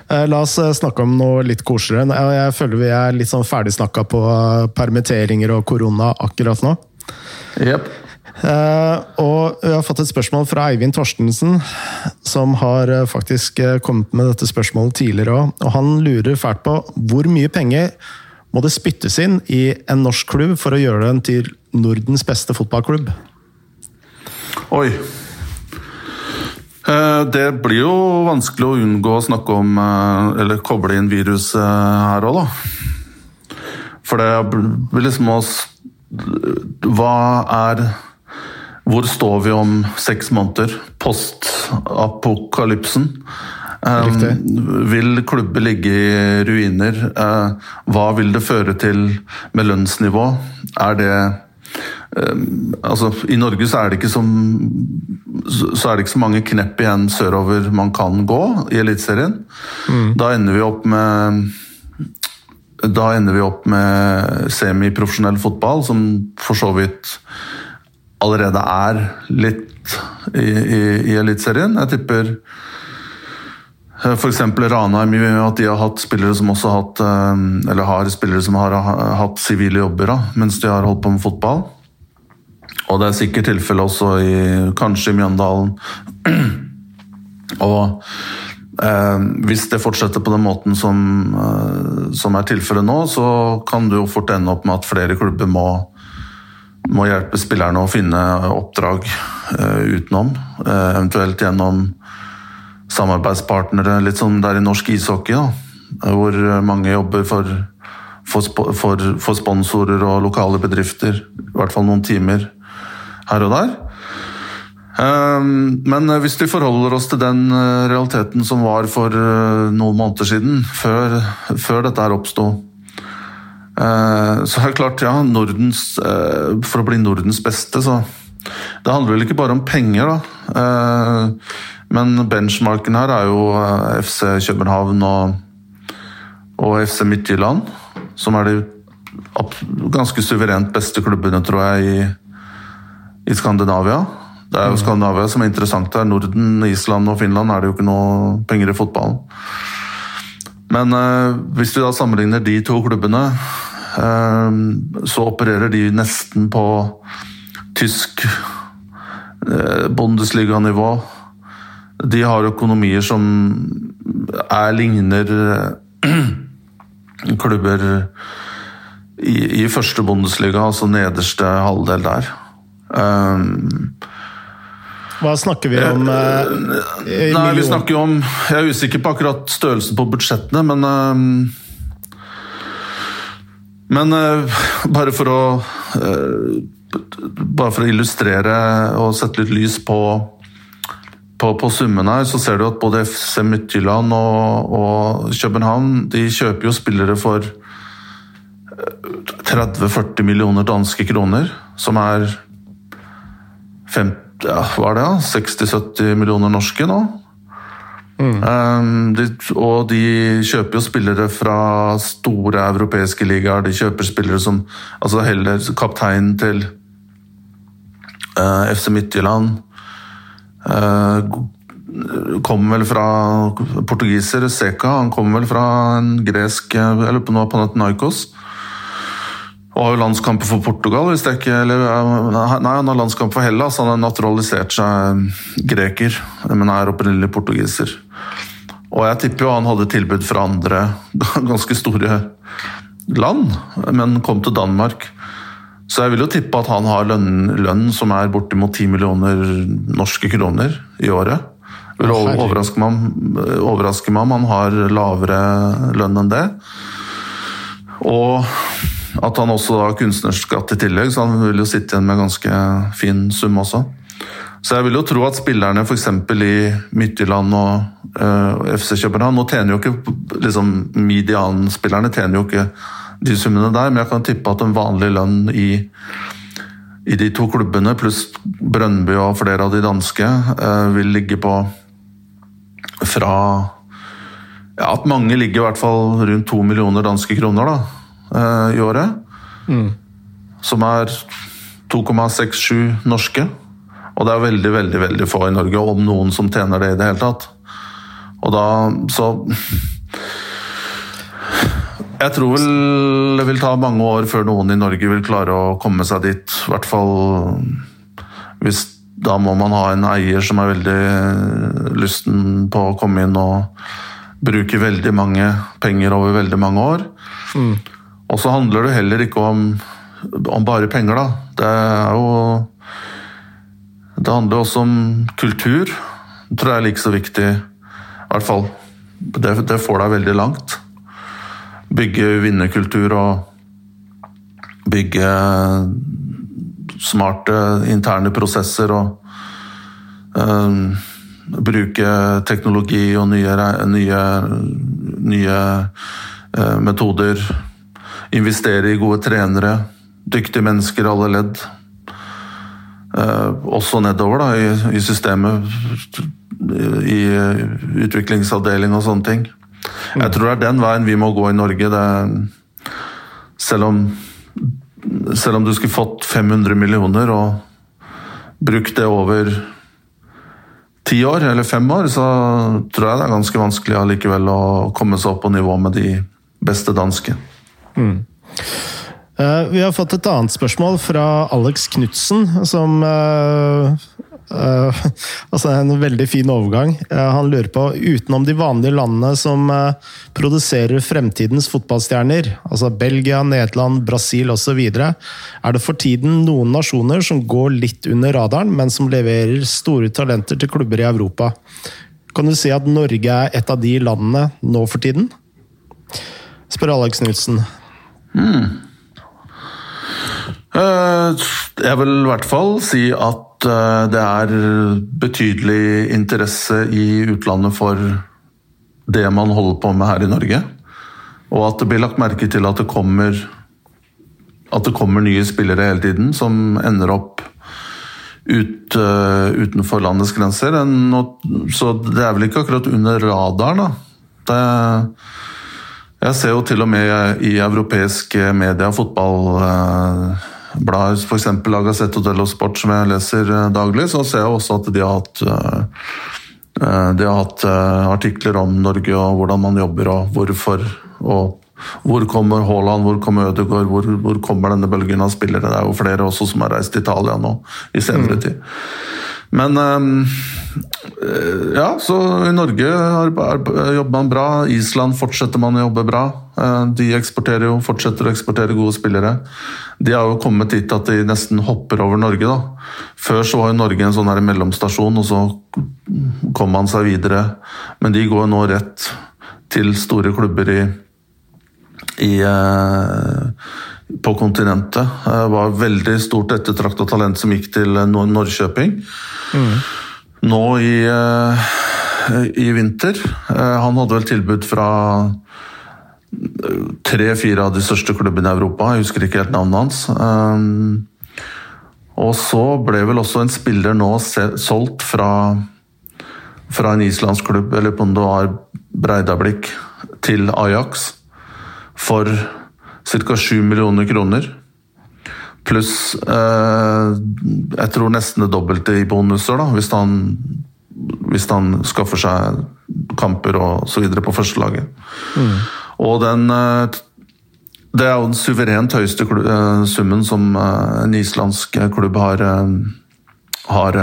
Eh, la oss eh, snakke om noe litt koseligere. Jeg føler vi er litt sånn ferdigsnakka på eh, permitteringer og korona akkurat nå. Yep. og vi har fått et spørsmål fra Eivind Torstensen, som har faktisk kommet med dette spørsmålet tidligere òg. Og han lurer fælt på hvor mye penger må det spyttes inn i en norsk klubb for å gjøre den til Nordens beste fotballklubb? Oi. Eh, det blir jo vanskelig å unngå å snakke om eh, Eller koble inn viruset her òg, da. For det blir liksom oss Hva er Hvor står vi om seks måneder? Postapokalypsen. Riktig. Vil klubber ligge i ruiner? Eh, hva vil det føre til med lønnsnivå? Er det altså, I Norge så er, det ikke så, så er det ikke så mange knepp igjen sørover man kan gå i Eliteserien. Mm. Da ender vi opp med da ender vi opp med semiprofesjonell fotball, som for så vidt allerede er litt i, i, i Eliteserien. Jeg tipper eh, F.eks. Ranheim, at de har hatt spillere som også har hatt eh, Eller har spillere som har hatt sivile jobber da, mens de har holdt på med fotball. Og det er sikkert tilfelle også i kanskje i Mjøndalen. Og eh, hvis det fortsetter på den måten som, eh, som er tilfellet nå, så kan det jo fort ende opp med at flere klubber må, må hjelpe spillerne å finne oppdrag eh, utenom. Eh, eventuelt gjennom samarbeidspartnere, litt som det er i norsk ishockey. Da, hvor mange jobber for, for, for, for sponsorer og lokale bedrifter, i hvert fall noen timer her og der. Ehm, men hvis vi forholder oss til den eh, realiteten som var for eh, noen måneder siden, før, før dette her oppsto, eh, så er det klart, ja, Nordens, For å bli Nordens beste, så Det handler vel ikke bare om penger, da. Men benchmarken her er jo FC København og, og FC Midtjylland, som er de ganske suverent beste klubbene, tror jeg, i i Skandinavia. Det er jo mm. Skandinavia som er interessant her. Norden, Island og Finland er det jo ikke noe penger i fotballen. Men eh, hvis vi da sammenligner de to klubbene, eh, så opererer de nesten på tysk eh, Bundesliga-nivå. De har økonomier som er ligner eh, *clears throat* klubber i, i første Bundesliga, altså nederste halvdel der. Um, Hva snakker vi om? Eh, nei, vi snakker om Jeg er usikker på akkurat størrelsen på budsjettene, men eh, Men eh, bare for å Bare for å illustrere og sette litt lys på, på, på summen her, så ser du at både FC Midtjylland og, og København de kjøper jo spillere for 30-40 millioner danske kroner, som er 50, ja, hva er det, 60-70 millioner norske nå. Mm. Um, de, og de kjøper jo spillere fra store europeiske ligaer. De kjøper spillere som altså heller kapteinen til uh, FC Midtjylland uh, kommer vel fra portugiser, Seca, Han kommer vel fra en gresk Eller på noe Panathinaikos. Og har jo landskamper for Portugal, hvis det ikke eller, Nei, han har landskamp for Hellas. Han har naturalisert seg greker, men er opprinnelig portugiser. Og jeg tipper jo han hadde tilbud fra andre *laughs* ganske store land, men kom til Danmark. Så jeg vil jo tippe at han har lønn, lønn som er bortimot 10 millioner norske kroner i året. Det vil overraske meg, meg om han har lavere lønn enn det. Og at han også har kunstnerskatt i tillegg, så han vil jo sitte igjen med ganske fin sum også. Så jeg vil jo tro at spillerne f.eks. i Midtjylland og uh, eh, FC København Nå tjener jo ikke liksom, Medianspillerne tjener jo ikke de summene der, men jeg kan tippe at en vanlig lønn i, i de to klubbene, pluss Brønnby og flere av de danske, uh, vil ligge på fra ja, At mange ligger i hvert fall rundt to millioner danske kroner, da uh, i året. Mm. Som er 2,67 norske. Og det er veldig, veldig veldig få i Norge, om noen som tjener det i det hele tatt. Og da Så Jeg tror vel det vil ta mange år før noen i Norge vil klare å komme seg dit. I hvert fall hvis Da må man ha en eier som er veldig lysten på å komme inn og bruke veldig mange penger over veldig mange år. Mm. Og så handler det heller ikke om, om bare penger, da. Det er jo Det handler også om kultur. Det tror jeg er like så viktig. I hvert fall. Det, det får deg veldig langt. Bygge vinnerkultur og bygge smarte interne prosesser og um, bruke teknologi og nye, nye, nye uh, metoder Investere i gode trenere, dyktige mennesker i alle ledd. Eh, også nedover da, i, i systemet, i utviklingsavdeling og sånne ting. Jeg tror det er den veien vi må gå i Norge. Det, selv, om, selv om du skulle fått 500 millioner og brukt det over ti år eller fem år, så tror jeg det er ganske vanskelig allikevel å komme seg opp på nivå med de beste danske. Mm. Uh, vi har fått et annet spørsmål fra Alex Knutsen, som uh, uh, *laughs* Altså en veldig fin overgang. han lurer på, utenom de vanlige landene som produserer fremtidens fotballstjerner, altså Belgia, Nederland, Brasil osv., er det for tiden noen nasjoner som går litt under radaren, men som leverer store talenter til klubber i Europa. Kan du si at Norge er et av de landene nå for tiden? Spør Alex Knutsen. Hmm. Jeg vil i hvert fall si at eh, det er betydelig interesse i utlandet for det man holder på med her i Norge. Og at det blir lagt merke til at det kommer, at det kommer nye spillere hele tiden som ender opp ut, uh, utenfor landets grenser. Så det er vel ikke akkurat under radaren, da. Det, jeg ser jo til og med i europeiske media, fotballblader, f.eks. av Gazzetto dello Sport, som jeg leser eh, daglig, så ser jeg også at de har hatt eh, eh, de har hatt artikler om Norge og hvordan man jobber og hvorfor. Og hvor kommer Haaland, hvor kommer Ødegaard, hvor, hvor, kommer denne bølgen av spillere? Det er jo flere også som har reist til Italia nå i senere mm. Men um, ja, så i Norge jobber man bra. Island fortsetter man å jobbe bra. Eh, de eksporterer jo, fortsetter å eksportere gode spillere. De har jo kommet dit at de nesten hopper over Norge. da. Før så var jo Norge en sånn her mellomstasjon, og så kom man seg videre. Men de går nå rett til store klubber i, i på på kontinentet. Det var veldig stort ettertrakta talent som gikk til Nor Norrköping. Mm. Nå i, i vinter. han hadde vel tilbud fra tre-fire av de største klubbene i Europa. Jeg husker ikke helt navnet hans. og så ble vel også en spiller nå solgt fra fra en islandsk klubb, eller var Breidablikk, til Ajax for ca. 7 millioner kroner. Pluss eh, jeg tror nesten det dobbelte i bonuser, da, hvis han, hvis han skaffer seg kamper og så videre på førstelaget. Mm. Og den eh, Det er jo den suverent høyeste eh, summen som eh, en islandsk klubb har, har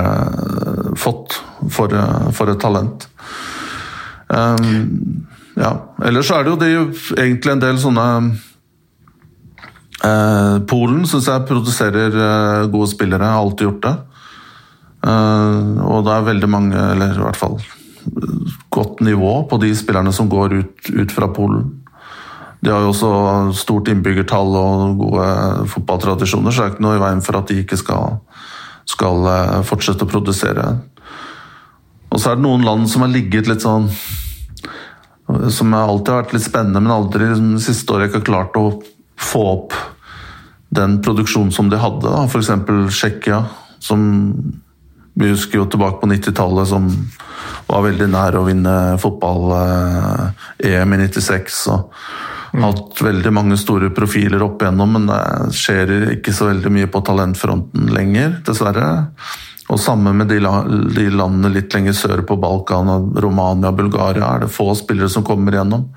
fått for, for et talent. Um, ja. Ellers er det jo det egentlig en del sånne uh, Polen syns jeg produserer uh, gode spillere, har alltid gjort det. Uh, og det er veldig mange, eller i hvert fall godt nivå på de spillerne som går ut, ut fra Polen. De har jo også stort innbyggertall og gode fotballtradisjoner, så det er ikke noe i veien for at de ikke skal, skal fortsette å produsere. Og så er det noen land som har ligget litt sånn Som alltid har vært litt spennende, men aldri liksom, siste året ikke har klart å få opp den produksjonen som de hadde. F.eks. Tsjekkia, som vi husker jo tilbake på 90-tallet, som var veldig nær å vinne fotball-EM i 96. og mm. hatt veldig mange store profiler opp igjennom, men det skjer ikke så veldig mye på talentfronten lenger, dessverre. Og Samme med de, de, landene litt lenger sør på Balkan, Romania Bulgaria, er det få spillere som kommer igjennom.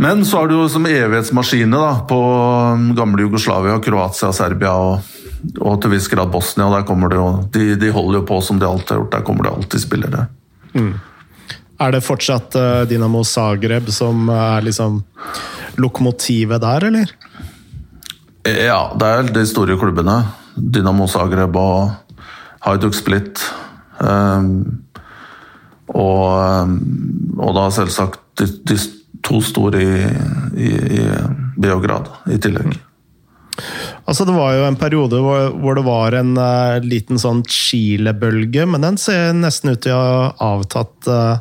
Men så er det jo som evighetsmaskine da, på gamle Jugoslavia, Kroatia, Serbia og, og til viss grad Bosnia. der kommer det jo, de, de, holder jo på som de alltid har gjort, der kommer det alltid spillere. Mm. Er det fortsatt uh, Dinamo Zagreb som er liksom lokomotivet der, eller? Ja, det er de store klubbene. Dynamo Zagreb og Haiduk Split. Um, og, um, og, da selvsagt de, de to store i, i, i, Beograd i tillegg. Altså Det var jo en periode hvor, hvor det var en uh, liten sånn Chile-bølge, men den ser nesten ut til å ha avtatt. Uh,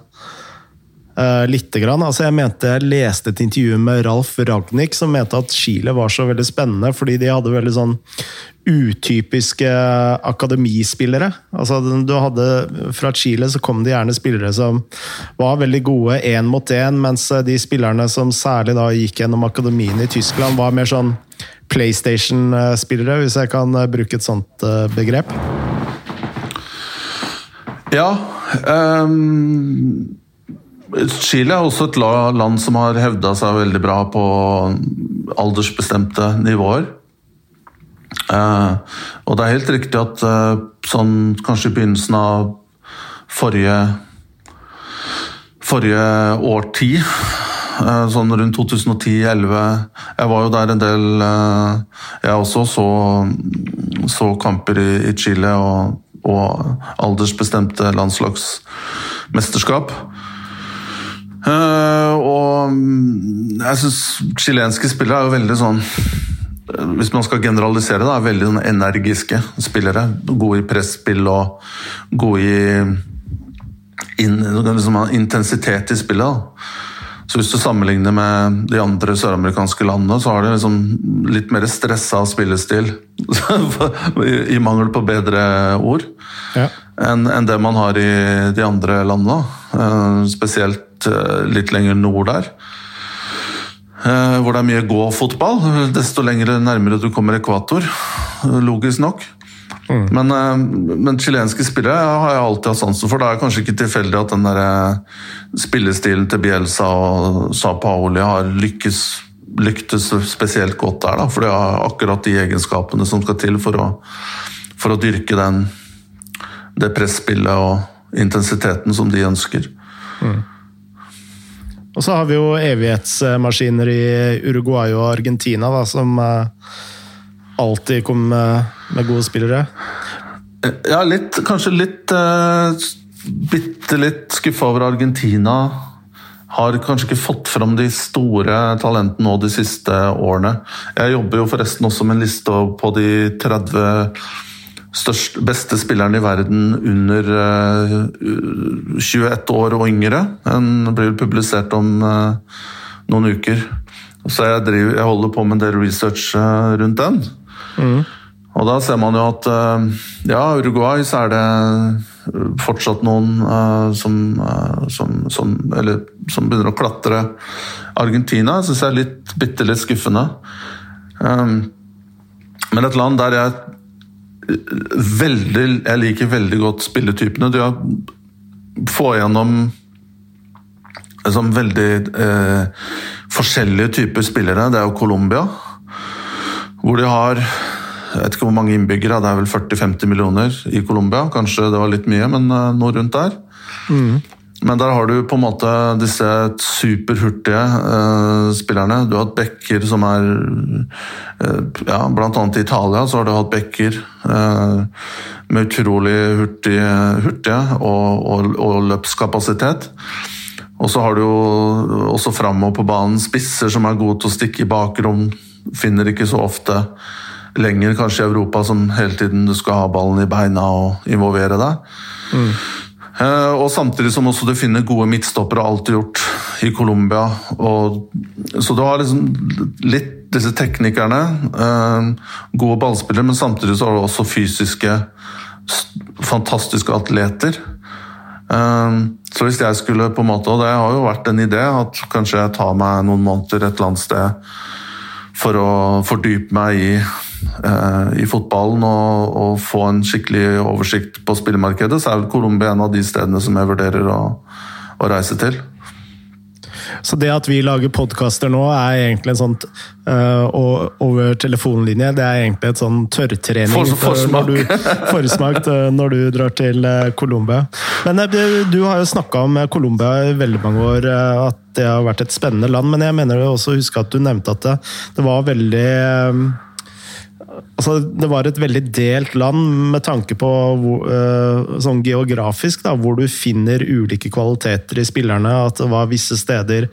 Uh, lite grann. Altså, jeg mente jeg leste et intervju med Ralf Ragnhild som mente at Chile var så veldig spennende fordi de hadde veldig sånn utypiske akademispillere. Altså, du hadde, fra Chile så kom det gjerne spillere som var veldig gode én mot én, mens de spillerne som særlig da gikk gjennom akademien i Tyskland, var mer sånn PlayStation-spillere, hvis jeg kan bruke et sånt eh, begrep. Ja. Um Chile er også et land som har hevda seg veldig bra på aldersbestemte nivåer. Eh, og det er helt riktig at eh, sånn kanskje i begynnelsen av forrige forrige årtid, eh, sånn rundt 2010-2011 Jeg var jo der en del Jeg også så, så kamper i Chile og, og aldersbestemte landslagsmesterskap. Uh, og mm, jeg syns chilenske spillere er jo veldig sånn Hvis man skal generalisere, da, er veldig sånn energiske spillere. Gode i presspill og gode i in, liksom, intensitet i spillet. Da. Så hvis du sammenligner med de andre søramerikanske landene, så har de liksom litt mer stressa spillestil. *laughs* I mangel på bedre ord. Ja. Enn en det man har i de andre landene. Uh, spesielt Eh, litt lenger nord der. Eh, hvor det er mye gå-fotball. Desto lenger nærmere du kommer ekvator, logisk nok. Mm. Men, eh, men chilenske spillere har jeg alltid hatt sansen for. Det er kanskje ikke tilfeldig at den der spillestilen til Bielsa og Sa Paoli har lykkes, lyktes spesielt godt der. Da, for de har akkurat de egenskapene som skal til for å, for å dyrke den, det presspillet og intensiteten som de ønsker. Mm. Og så har vi jo evighetsmaskiner i Uruguay og Argentina, da, som uh, alltid kommer med gode spillere. Ja, litt, kanskje litt uh, Bitte litt skuffa over Argentina. har kanskje ikke fått fram de store talentene nå de siste årene. Jeg jobber jo forresten også med en liste på de 30 størst, beste spilleren i verden under uh, eh, 21 år og yngre. Den blir publisert om uh, noen uker. Så jeg, driver, jeg, holder på med en del research uh, rundt den. Mm. Og da ser man jo at ja, Uruguay så er det fortsatt noen som, som, som, eller, som, begynner å klatre. Argentina syns jeg er litt, bitte litt skuffende. Um, men et land der jeg veldig Jeg liker veldig godt spilletypene. Du har få gjennom liksom, veldig eh, forskjellige typer spillere. Det er jo Colombia, hvor de har jeg vet ikke hvor mange innbyggere, det er vel 40-50 millioner i Colombia. Kanskje det var litt mye, men eh, noe rundt der. Mm. Men der har du på en måte disse superhurtige uh, spillerne. Du har hatt backer som er uh, ja, Blant annet i Italia så har du hatt backer uh, med utrolig hurtige, hurtige og, og, og, løpskapasitet. Og så har du jo også framover på banen spisser som er gode til å stikke i bakrom. Finner ikke så ofte lenger kanskje i Europa, som hele tiden du skal ha ballen i beina og involvere deg. Mm. Eh, og samtidig som også du finner gode midtstoppere, alt gjort i Colombia. Så du har liksom litt disse teknikerne, eh, gode ballspillere, men samtidig så har du også fysiske, fantastiske atleter. Eh, så hvis jeg skulle på en måte, og det har jo vært en idé, at kanskje jeg tar meg noen måneder et eller annet sted for å fordype meg i i fotballen og, og, få en skikkelig oversikt på spillemarkedet, så er vel Colombia en av de stedene som jeg vurderer å, å reise til. Så det at vi lager podkaster nå, er egentlig en sånn uh, over telefonlinje, det er egentlig et sånn tørrtrening for, forsmak. Når du, forsmak når du drar til Colombia. Men du har jo snakka om Colombia i veldig mange år, at det har vært et spennende land. Men jeg mener også å huske at du nevnte at det, det var veldig altså, Det var et veldig delt land med tanke på uh, sånn geografisk, da, hvor du finner ulike kvaliteter i spillerne. At det var visse steder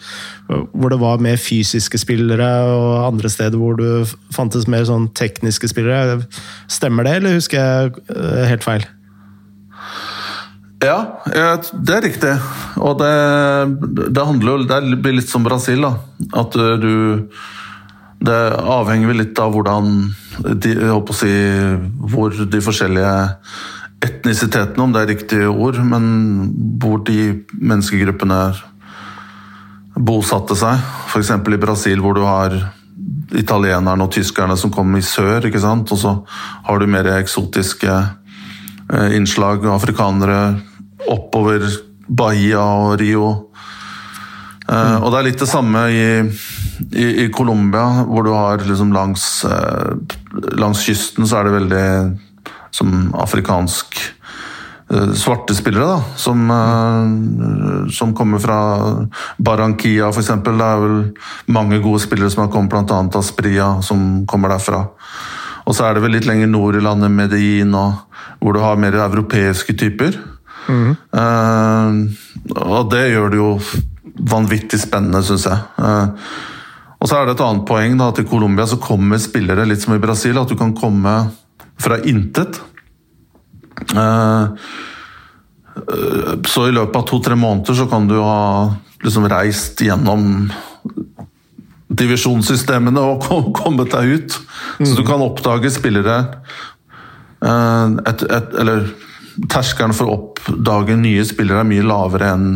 hvor det var mer fysiske spillere, og andre steder hvor det fantes mer sånn tekniske spillere. Stemmer det, eller husker jeg uh, helt feil? Ja, det er riktig. Og det, det handler jo Det blir litt som Brasil, da. At du Det avhenger vel litt av hvordan de, si, hvor de forskjellige etnisitetene, om det er riktige ord, men hvor de menneskegruppene bosatte seg. F.eks. i Brasil, hvor du har italienerne og tyskerne som kom i sør, ikke sant? og så har du mer eksotiske eh, innslag, afrikanere oppover Bahia og Rio. Mm. Og det er litt det samme i, i, i Colombia, hvor du har liksom langs, eh, langs kysten så er det veldig som afrikansk eh, svarte spillere, da. Som, som kommer fra Barranquilla, f.eks. Det er vel mange gode spillere som har kommet, bl.a. Aspria, som kommer derfra. Og så er det vel litt lenger nord i landet, Medellin, hvor du har mer europeiske typer. Mm. Uh, og det gjør det jo vanvittig spennende, syns jeg. Uh, og så er det et annet poeng da, at i Colombia så kommer spillere litt som i Brasil, at du kan komme fra intet. Uh, så i løpet av to-tre måneder så kan du ha liksom reist gjennom divisjonssystemene og kommet deg ut. Mm. Så du kan oppdage spillere et, et, Eller terskelen for å oppdage nye spillere er mye lavere enn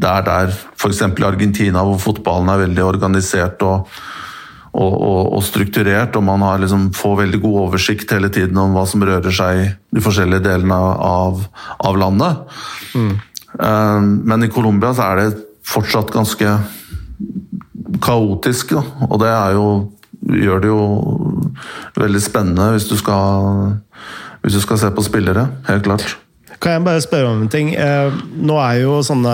det er der f.eks. i Argentina, hvor fotballen er veldig organisert og, og, og, og strukturert, og man liksom, får veldig god oversikt hele tiden om hva som rører seg i de forskjellige delene av, av landet. Mm. Eh, men i Colombia så er det fortsatt ganske kaotisk, da. og det jo, gjør det jo veldig spennende hvis du skal hvis du skal se på spillere. Helt klart. Kan jeg bare spørre om en ting? Eh, nå er jo sånne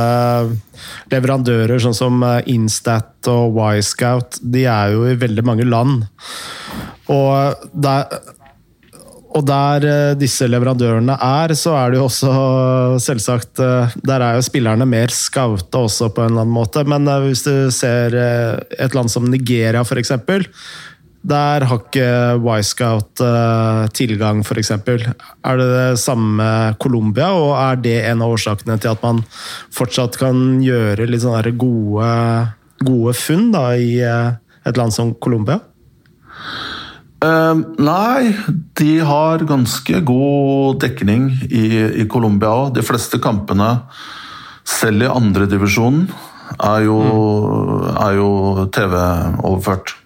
leverandører sånn som eh, Instat og Wisecout, de er jo i veldig mange land. Og, der, og der eh, disse leverandørene er, så er det jo også selvsagt Der er jo spillerne mer scouta også, på en eller annen måte. Men hvis du ser et land som Nigeria, f.eks. Der har ikke Wisecout uh, tilgang, f.eks. Er det det samme med Colombia, og er det en av årsakene til at man fortsatt kan gjøre litt sånne gode, gode funn da, i et land som Colombia? Uh, nei, de har ganske god dekning i, i Colombia òg. De fleste kampene, selv i andredivisjonen, er jo, mm. jo TV-overført.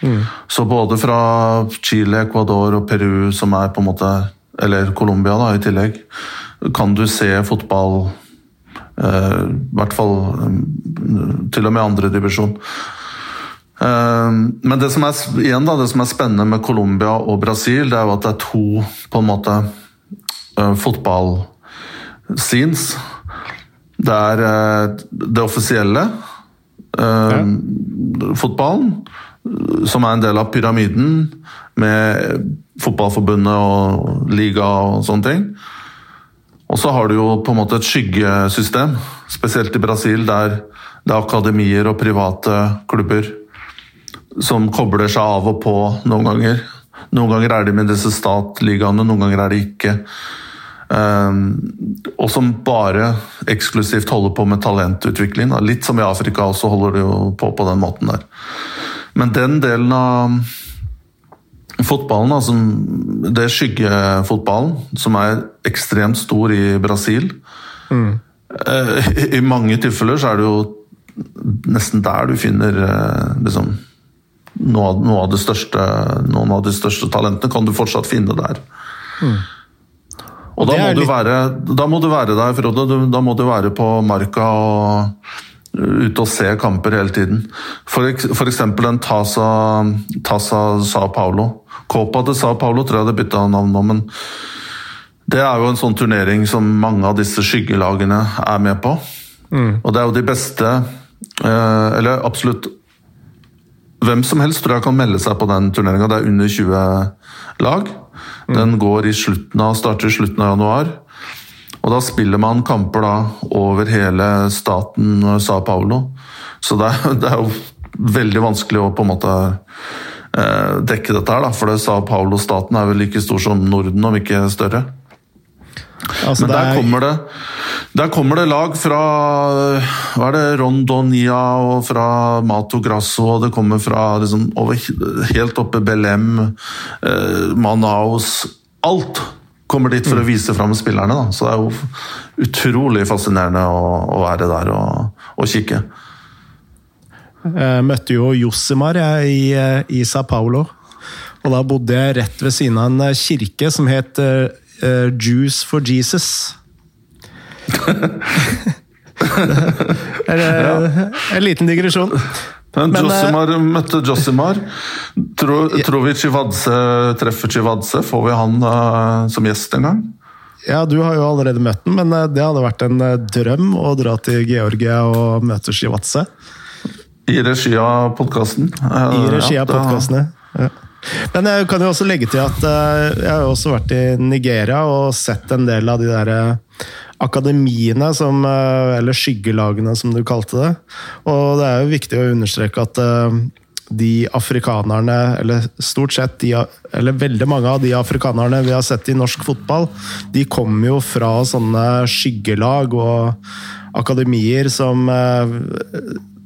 Mm. Så både fra Chile, Ecuador og Peru, som er på en måte Eller Colombia, da, i tillegg, kan du se fotball eh, I hvert fall um, til og med andredivisjon. Ehm, men det som, er, igjen da, det som er spennende med Colombia og Brasil, det er jo at det er to på en måte uh, fotballscenes. Det er uh, det offisielle uh, ja. fotballen, som er en del av pyramiden med Fotballforbundet og liga og sånne ting. Og så har du jo på en måte et skyggesystem, spesielt i Brasil, der det er akademier og private klubber som kobler seg av og på noen ganger. Noen ganger er de med disse statligaene, noen ganger er de ikke. Um, og som bare eksklusivt holder på med talentutvikling. Litt som i Afrika også holder de jo på på den måten der. Men den delen av fotballen, altså det skyggefotballen, som er ekstremt stor i Brasil mm. uh, I mange tilfeller så er det jo nesten der du finner uh, liksom noe, noe av største, noen av de største talentene kan du fortsatt finne der. Mm. Og da må, litt... være, da må, du være, der, Frode. Da må du være på marka og ute og se kamper hele tiden. For, for eksempel en Tasa, Tasa Sao Paulo. Copa de Sao Paulo tror jeg det bytta navn nå, men det er jo en sånn turnering som mange av disse skyggelagene er med på. Mm. Og det er jo de beste, eh, eller absolutt hvem som helst tror jeg kan melde seg på den turneringa. Det er under 20 lag. Den går i slutten av, starter i slutten av januar. Og da spiller man kamper da over hele staten Sa Paulo. Så det er, *laughs* det er, jo veldig vanskelig å på en måte eh, dekke dette her, da. For det Sa Paulo-staten er vel like stor som Norden, om ikke større. Altså, Men der, er... kommer det, der kommer det lag fra hva er det, Rondonia og fra Mato Grasso, og det kommer fra liksom, over, helt oppe Belem, eh, Manaus Alt kommer dit for å mm. vise fram spillerne. Da. Så det er jo utrolig fascinerende å, å være der og, og, kikke. Jeg møtte jo Josimar jeg, i, eh, i Sa Paulo. Og da bodde jeg rett ved siden av en kirke som het uh, Jews for Jesus. *laughs* *laughs* det er, En liten digresjon. Men, Josimar uh, møtte Josimar. Tror, ja. tror vi Chivadze treffer Chivadze? Får vi han uh, som gjest en gang? Ja, du har jo allerede møtt den, men det hadde vært en drøm å dra til Georgia og møte Chivadze. I regi av podkasten? I regi av podkastene. Ja. Men jeg kan jo også legge til at jeg har også vært i Nigeria og sett en del av de der akademiene, som, eh, eller skyggelagene som du kalte det. Og det er jo viktig å understreke at eh, de afrikanerne, eller stort sett de, eller veldig mange av de afrikanerne vi har sett i norsk fotball, de kommer jo fra sånne skyggelag og akademier som eh,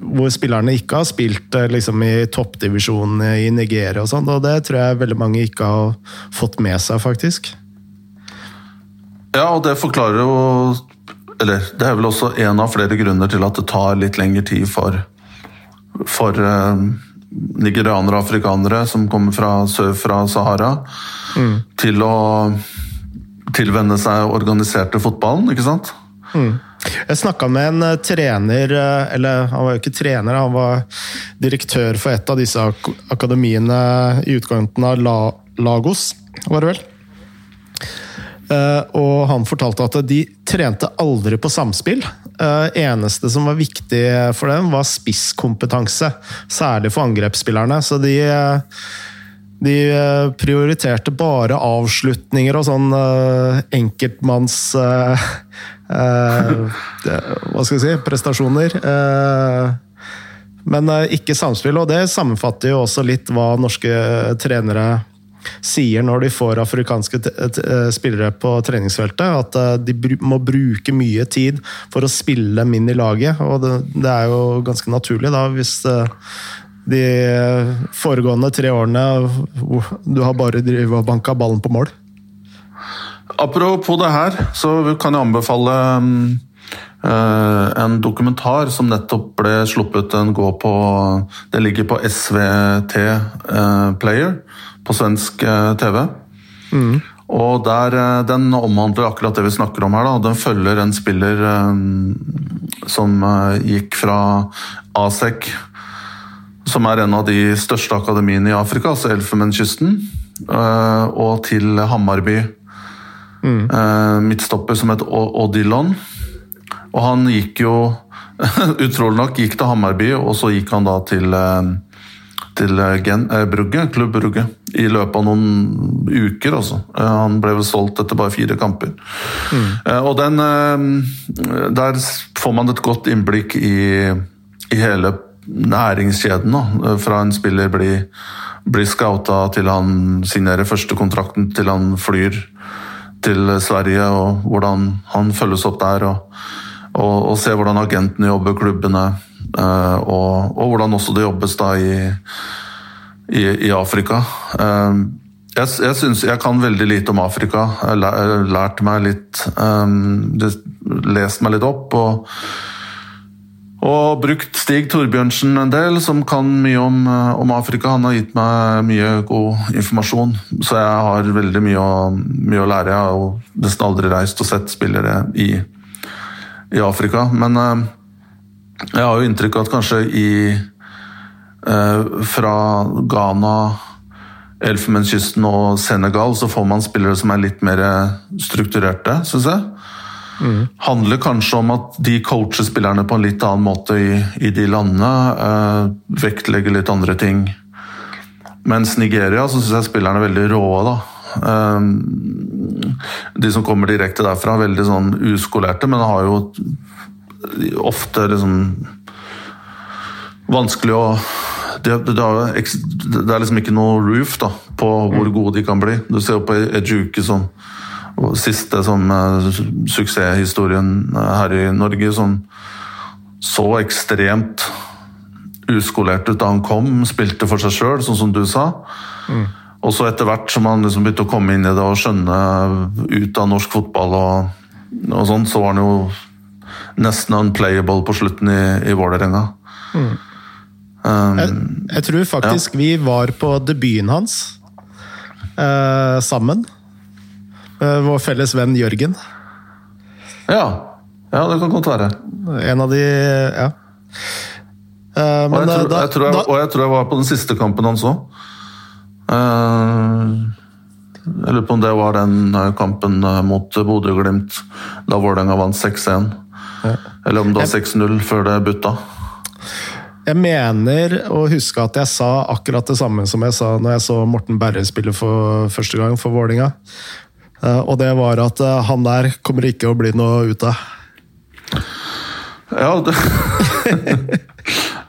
hvor spillerne ikke har spilt liksom, i toppdivisjonen i Nigeria og sånn. Og det tror jeg veldig mange ikke har fått med seg, faktisk. Ja, og det forklarer jo Eller det er vel også en av flere grunner til at det tar litt lengre tid for, for eh, nigerianere og afrikanere som kommer fra sør fra Sahara, mm. til å tilvenne seg organiserte fotballen, ikke sant? Mm. Jeg snakka med en uh, trener, uh, eller han var jo ikke trener, han var direktør for et av disse akademiene i utkanten av La Lagos, var det vel? Eh, og han fortalte at de trente aldri på samspill. Uh, eneste som var viktig for dem, var spisskompetanse. Særlig for angrepsspillerne. Så de, De eh, prioriterte bare avslutninger og sånn enkeltmanns uh, uh, Hva skal vi si prestasjoner. men ikke samspill, og det sammenfatter jo også litt hva norske trenere sier når de får afrikanske spillere på treningsfeltet. At de må bruke mye tid for å spille dem inn i laget. Og det, det er jo ganske naturlig, da, hvis de foregående tre årene du har bare drevet og banka ballen på mål. Apropos det her, så kan jeg anbefale uh, en dokumentar som nettopp ble sluppet. Den går på Det ligger på SVT eh, Player på svensk uh, TV. Mm. Og der, Den omhandler akkurat det vi snakker om her. Da. Den følger en spiller som gikk fra ASEC som er en av de største akademiene i Afrika, altså Elfenbenskysten, eh, og til Hammarby. Mm. Eh, midtstopper som het Odilon. Og han gikk jo *laughs* Utrolig nok gikk til Hammarby, og så gikk han da til, eh, til Gen, Brugge, klubb Brugge, i løpet av noen uker. Også. Han ble vel solgt etter bare fire kamper. Mm. Og den Der får man et godt innblikk i, i hele næringskjeden. Da, fra en spiller blir, blir scouta til han signerer første kontrakten, til han flyr til Sverige, og hvordan han følges opp der. Og, og, og se hvordan agentene jobber, klubbene, eh, og, og, hvordan også det jobbes da i, i, i Afrika. Eh, jeg, jeg, synes, jeg kan veldig lite om Afrika. Jeg har lært meg litt um, Lest meg litt opp. og og brukt Stig Torbjørnsen en del, som kan mye om, eh, om, Afrika. Han har gitt meg mye god informasjon, så jeg har veldig mye å, mye å lære. Jeg har nesten aldri reist og sett spillere i, i Afrika. Men jeg har jo inntrykk av at kanskje i eh, Fra Ghana, Elfenbenskysten og Senegal så får man spillere som er litt mer strukturerte, syns jeg. Mm. Handler kanskje om at de coacher spillerne på en litt annen måte i, i de landene. Eh, vektlegger litt andre ting. Mens Nigeria så syns jeg spillerne er veldig rå. da. Eh, de som kommer direkte derfra, er veldig sånn uskolerte, men har jo ofte liksom vanskelig å det, det, det, er liksom ikke noe roof da, på hvor mm. gode de kan bli. Du ser jo på Ejuke som siste som uh, suksesshistorien eh, her i Norge, som så ekstremt uskolert ut da han kom, spilte for seg sjøl, sånn som du sa. Mm. Og så etter hvert som han liksom begynte å komme inn i det og skjønne ut av norsk fotball, og, og sånn, så var han jo nesten unplayable på slutten i, i Vålerenga. Mm. Um, jeg, jeg, tror faktisk ja. vi var på debuten hans eh, sammen. Eh, vår felles venn Jørgen. Ja. Ja, det kan godt være. En av de Ja. Uh, og, jeg tror, da, jeg tror jeg, og, jeg tror jeg, var på den siste kampen hans òg. Uh, jeg lurer på om det var den kampen mot Bodø-Glimt, da Vålerenga vant 6-1. Eller om det var 6-0 før det butta. Jeg mener å huske at jeg sa akkurat det samme som jeg sa når jeg så Morten Berre spille for første gang for Vålinga. Eh, og det var at eh, han der kommer ikke å bli noe ut av. Ja, det *laughs*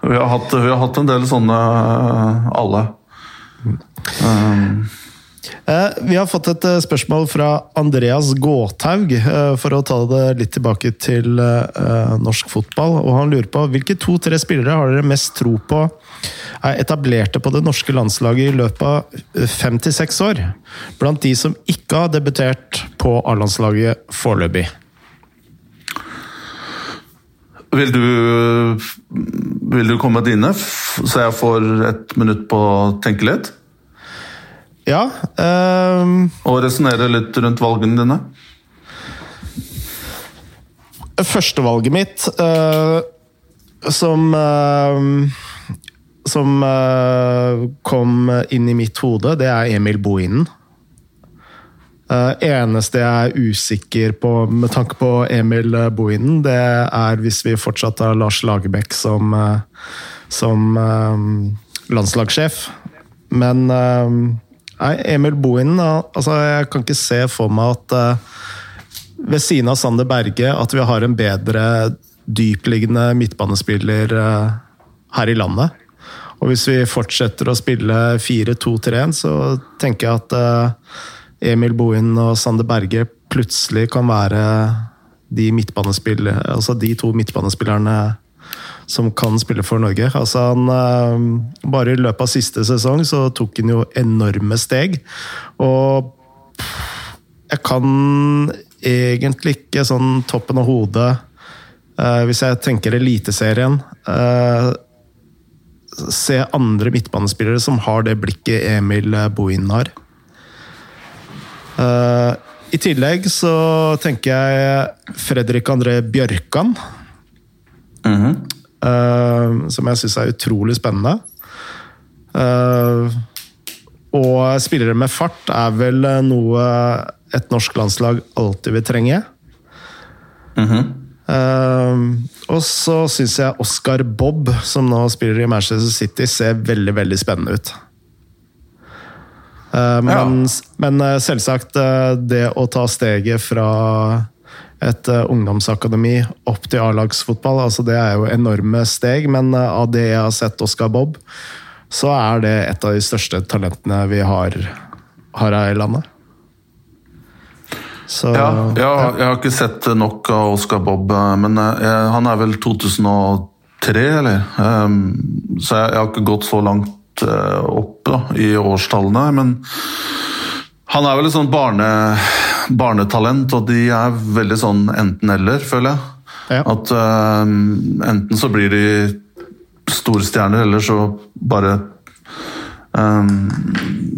vi, har hatt, vi, har hatt, en del sånne eh, alle. Um. Vi har fått et spørsmål fra Andreas Gåthaug, for å ta det litt tilbake til norsk fotball. og Han lurer på hvilke to-tre spillere har dere mest tro på er etablerte på det norske landslaget i løpet av fem til seks år. Blant de som ikke har debutert på A-landslaget foreløpig. Vil du, vil du komme med dine, så jeg får et minutt på å tenke litt? Ja. Um, og resonnere litt rundt valgene dine? Førstevalget mitt, uh, som uh, som uh, kom inn i mitt hode, det er Emil Bohinen. Uh, eneste jeg er usikker på med tanke på Emil Bohinen, det er hvis vi fortsatt har Lars Lagerbäck som, som uh, landslagssjef. Men Nei, Emil Bohinen altså Jeg kan ikke se for meg at uh, ved siden av Sander Berge at vi har en bedre dypliggende midtbanespiller uh, her i landet. Og hvis vi fortsetter å spille 4-2-3-1, så tenker jeg at uh, Emil Bohin og Sander Berge plutselig kan være de, altså de to midtbanespillerne som kan spille for Norge. Altså han, uh, bare i løpet av siste sesong så tok han jo enorme steg. Og jeg kan egentlig ikke sånn toppen av hodet uh, Hvis jeg tenker Eliteserien uh, Se andre midtbanespillere som har det blikket Emil Bohin har. I tillegg så tenker jeg Fredrik André Bjørkan. Mm -hmm. Uh, som jeg syns er utrolig spennende. Uh, og spillere med fart er vel noe et norsk landslag alltid vil trenge. Mm -hmm. og så syns jeg Oscar Bob, som nå spiller i Manchester City, ser veldig, veldig spennende ut. Men, ja. men, selvsagt, det å ta steget fra et uh, ungdomsakademi opp til A-lagsfotball. Altså, det er jo enorme steg, men uh, av det jeg har sett Oscar Bob, så er det et av de største talentene vi har, har her i landet. Så, ja, ja, jeg har ikke sett nok av Oscar Bob, eh, men jeg, han er vel 2003, eller? Um, så jeg, jeg, har ikke gått så langt uh, opp da, i årstallene. Men han er vel et sånn barne barnetalent, og de er veldig sånn enten-eller, føler jeg. Ja. At uh, enten så blir de storstjerner, eller så bare um,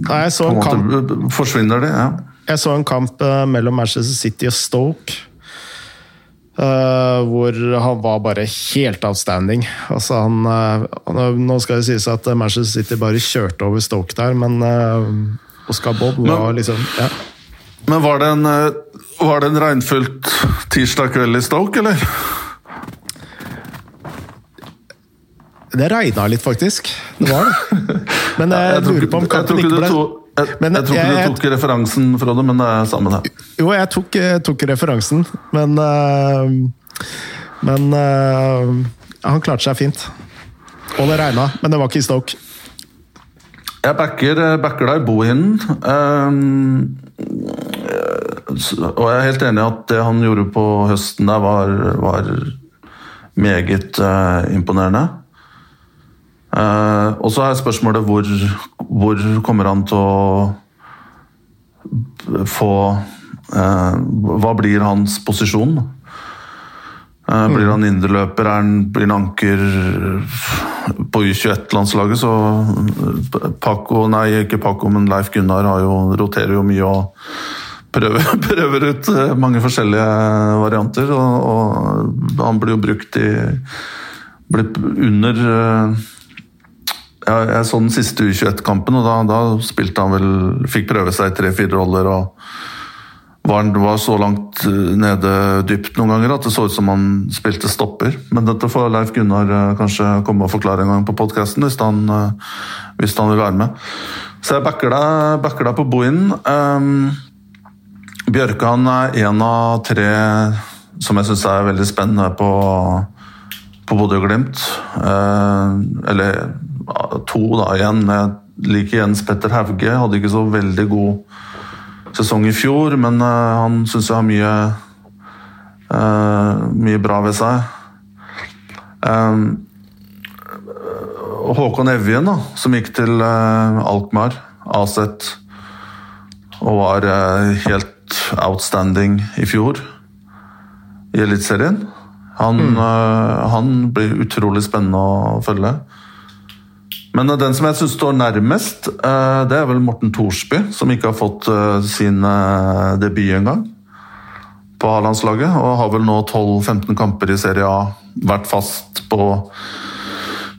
Nei, jeg så en kamp Forsvinner de, ja. Jeg så en kamp uh, mellom Manchester City og Stoke. Uh, hvor han var bare helt outstanding. Altså han, uh, nå skal det sies at Manchester City bare kjørte over Stoke der, men uh, skal boble men, liksom ja. Men var det en, eh, var det en regnfullt tirsdag kveld i Stoke, eller? Det regna litt, faktisk. Det var det. *laughs* Men jeg, jeg lurer på om kampen ikke ble jeg, jeg, jeg, tror ikke du tok referansen, Frode, men det er samme det. Jo, jeg tok, tok referansen, men øh, Men øh, han klarte seg fint. Og det regna, men det var ikke i Stoke. Jeg backer, backer deg i bohinden. Um, og jeg er helt enig i at det han gjorde på høsten der, var, var meget uh, imponerende. Uh, og så er spørsmålet hvor, hvor kommer han til å få uh, Hva blir hans posisjon? Blir han indreløper? Blir han anker på U21-landslaget? Så Paco, nei ikke Paco, men Leif Gunnar jo, roterer jo mye og prøver, *laughs* prøver, ut eh, mange forskjellige varianter. Og, og han blir jo brukt i Under eh, ja, Jeg så den siste U21-kampen, og da, da, spilte han vel Fikk prøve seg i tre-fire roller. og var, var så langt eh, nede dypt noen ganger at det så ut som han spilte stopper. Men dette får Leif Gunnar kanskje komme og forklare en gang på podkasten, hvis, hvis, han vil være med. Så jeg backer deg, backer deg på Bohin. Um, Bjørkan er en av tre som jeg syns er veldig spennende på, på Bodø og Glimt. Uh, eller to, da, igjen. Jeg liker Jens Petter Hauge. Hadde ikke så veldig god sesong i fjor, men eh, han syns jeg har mye, eh, mye bra ved seg. Eh, Håkon Evjen, da, som gikk til eh, Alkmaar, Aset, og var helt outstanding i fjor i Eliteserien. Han, mm. han, blir utrolig spennende å følge. Men den som jeg syns står nærmest, uh, det er vel Morten Thorsby, som ikke har fått uh, sin debut engang på A-landslaget. Og har vel nå 12-15 kamper i Serie A, vært fast på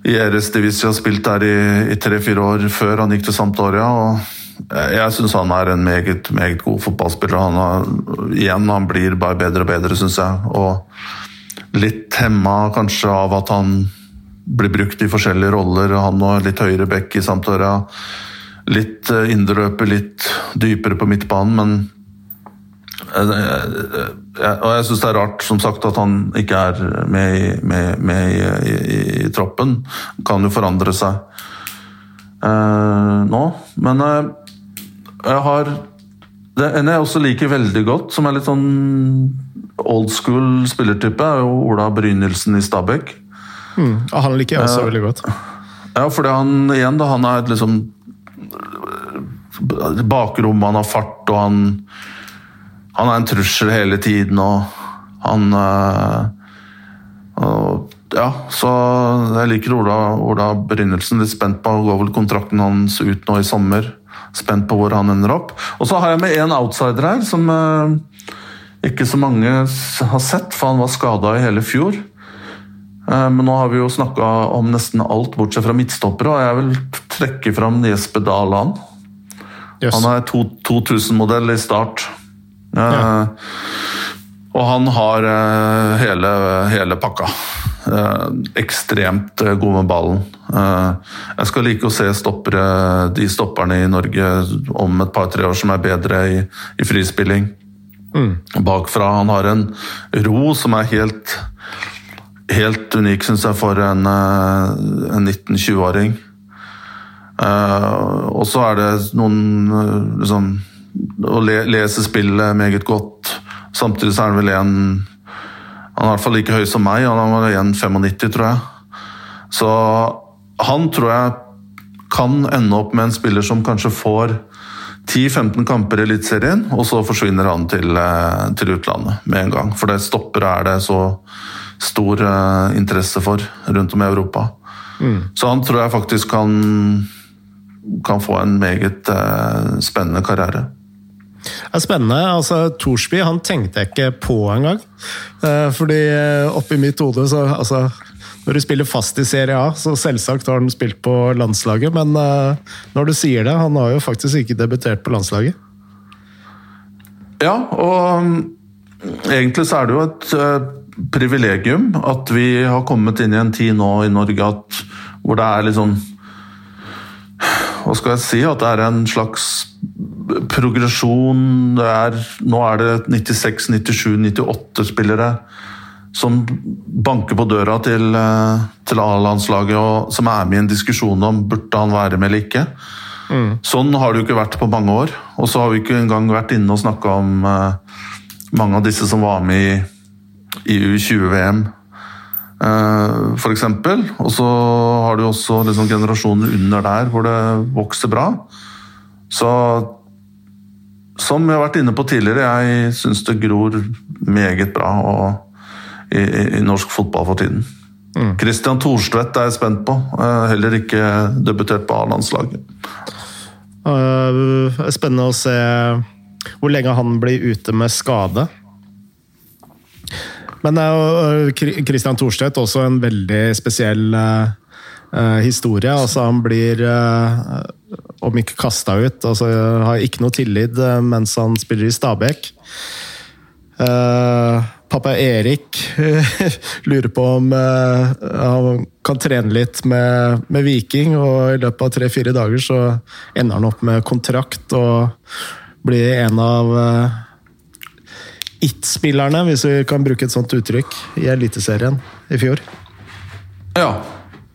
i Eres Divisia, spilt der i tre-fire år før han gikk til Sampdoria. og jeg syns han er en meget, meget god fotballspiller. Han har, igjen, han blir bare bedre og bedre, syns jeg. Og litt hemma kanskje av at han blir brukt i forskjellige roller. Han og litt høyere bekk i Sampdoria. litt uh, indreløper, litt dypere på midtbanen, men og jeg syns det er rart som sagt at han ikke er med med, med i, i, i troppen. Kan jo forandre seg eh, nå. Men eh, jeg har det En jeg også liker veldig godt, som er litt sånn old school spillertype, er jo Ola Brynildsen i Stabæk. Mm, han liker jeg også veldig godt. Ja, fordi han igjen da, han er liksom Bakrom, han har fart, og han han er en trussel hele tiden, og han øh, og, Ja, så jeg liker Ola, Ola Brynildsen. Litt spent på går vel kontrakten hans ut nå i sommer. Spent på hvor han ender opp. Og så har jeg med en outsider her, som øh, ikke så mange har sett, for han var skada i hele fjor. Eh, men nå har vi jo snakka om nesten alt, bortsett fra midtstoppere, og jeg vil trekke fram Jesper Dahland. Yes. Han er 2000-modell i start. Ja. Og han har eh, hele, hele pakka. Eh, ekstremt eh, god med ballen. Jeg skal like å se stoppere, de stopperne i Norge om et par-tre år som er bedre i, i frispilling. Mm. Bakfra. Han har en ro som er helt, helt unik, syns jeg, for en, en 19-20-åring. Og så er det noen liksom Å le, lese spillet meget godt. Samtidig så er han vel en Han er i hvert fall like høy som meg, han var 1,95, tror jeg. Så han tror jeg kan ende opp med en spiller som kanskje får 10-15 kamper i Eliteserien, og så forsvinner han til, eh, til, utlandet med en gang. For det stopper er det så stor uh, interesse for rundt om i Europa. Mm. Så han tror jeg faktisk kan, kan få en meget uh, spennende karriere. Det er spennende. altså Thorsby han tenkte jeg ikke på engang. Eh, fordi eh, oppi mitt hode så altså, Når du spiller fast i Serie A, så selvsagt har han spilt på landslaget, men eh, når du sier det, han har jo faktisk ikke debutert på landslaget. Ja, og mm, egentlig så er det jo et privilegium at vi har kommet inn i en tid nå i Norge at, hvor det er liksom Hva skal jeg si? At det er en slags progresjon er, Nå er det 96, 97, 98 spillere som banker på døra til, eh, til A-landslaget og som er med i en diskusjon om burde han være med eller ikke. Mm. Sånn har det jo ikke vært på mange år. Og så har vi ikke engang vært inne og snakka om uh, mange av disse som var med i, i U20-VM. Uh, eh, F.eks. Og så har du også liksom generasjoner under der hvor det vokser bra. Så som jeg har vært inne på tidligere, jeg syns det gror meget bra og, i, i, norsk fotball for tiden. Mm. Christian Thorstvedt er jeg spent på. Heller ikke debutert på A-landslaget. Uh, spennende å se hvor lenge han blir ute med skade. Men uh, Christian Thorstvedt også en veldig spesiell uh, historie. Altså, han blir, uh, om ikke kasta ut, altså, har ikke noe tillit mens han spiller i Stabæk. pappa Erik *laughs* lurer på om han kan trene litt med, med, Viking, og i løpet av tre-fire dager så ender han opp med kontrakt og blir en av it-spillerne, hvis vi kan bruke et sånt uttrykk, i Eliteserien i fjor. Ja,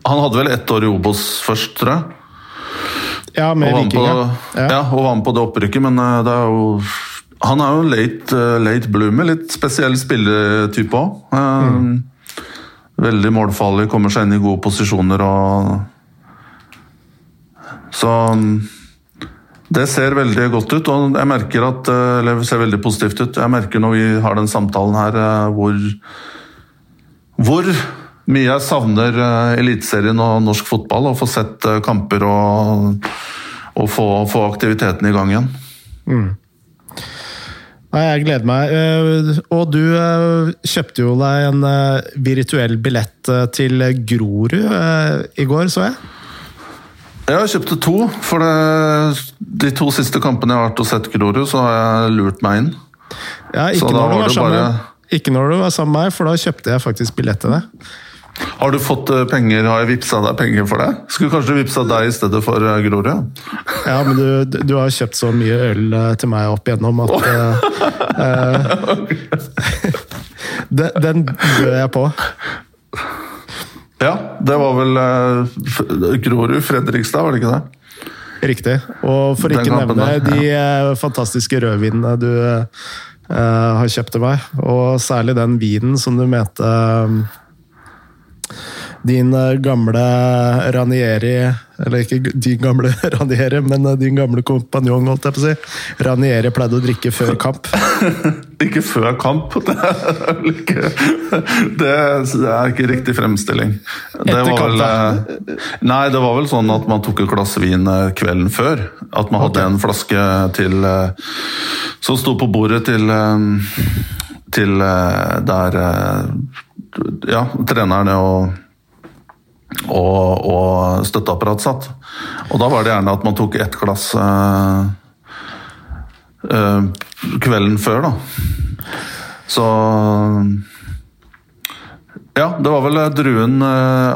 han hadde vel ett år i Obos først, tror jeg. Ja, med Vikinga. ja. ja. Og var med på det opprykket, men eh, det er jo Han er jo late, eh, late bloomer. Litt spesiell spilletype òg. Eh, mm. Veldig målfarlig, kommer seg inn i gode posisjoner og Så det ser veldig godt ut, og jeg merker at det ser veldig positivt ut. Jeg merker når vi har den samtalen her, hvor Hvor mye jeg savner uh, Eliteserien og norsk fotball. Å få sett kamper og, og få, få, aktiviteten i gang igjen. Mm. Nei, jeg gleder meg. Og du kjøpte jo deg en virtuell billett til Grorud i går, så jeg? Jeg kjøpte to. For det, de to siste kampene jeg har vært og sett Grorud, så har jeg lurt meg inn. Ja, ikke, når du sammen, bare... ikke når du var sammen med meg, for da kjøpte jeg faktisk billett til deg. Har du fått eh, penger, har jeg vippsa deg penger for det? Skulle kanskje vippsa deg i stedet for eh, Grorud? Ja, men du, du har kjøpt så mye øl eh, til meg opp igjennom at oh. eh, *laughs* den, den bød jeg på. Ja, det var vel uh, Grorud, Fredrikstad, var det ikke det? Riktig. Og for ikke å nevne der, de eh, fantastiske rødvinene du uh, har kjøpt til meg, og særlig den vinen som du mente um, din eh, gamle Ranieri Eller ikke din gamle *laughs* Ranieri, men eh, din gamle kompanjong, holdt jeg på å si. Ranieri pleide å drikke før kamp. *laughs* Ikke før kamp. *laughs* Det er, ikke, det er ikke riktig fremstilling. Det Etter var vel, kamp, eh, nei, det var vel sånn at man tok et glass vin eh, kvelden før. At man hadde okay. en flaske til Som sto på bordet til, til der ja, trenerne og og, og støtteapparat satt. Og da var det gjerne at man tok ett glass øh, øh, kvelden før, da. Så Ja, det var vel eh, druen øh,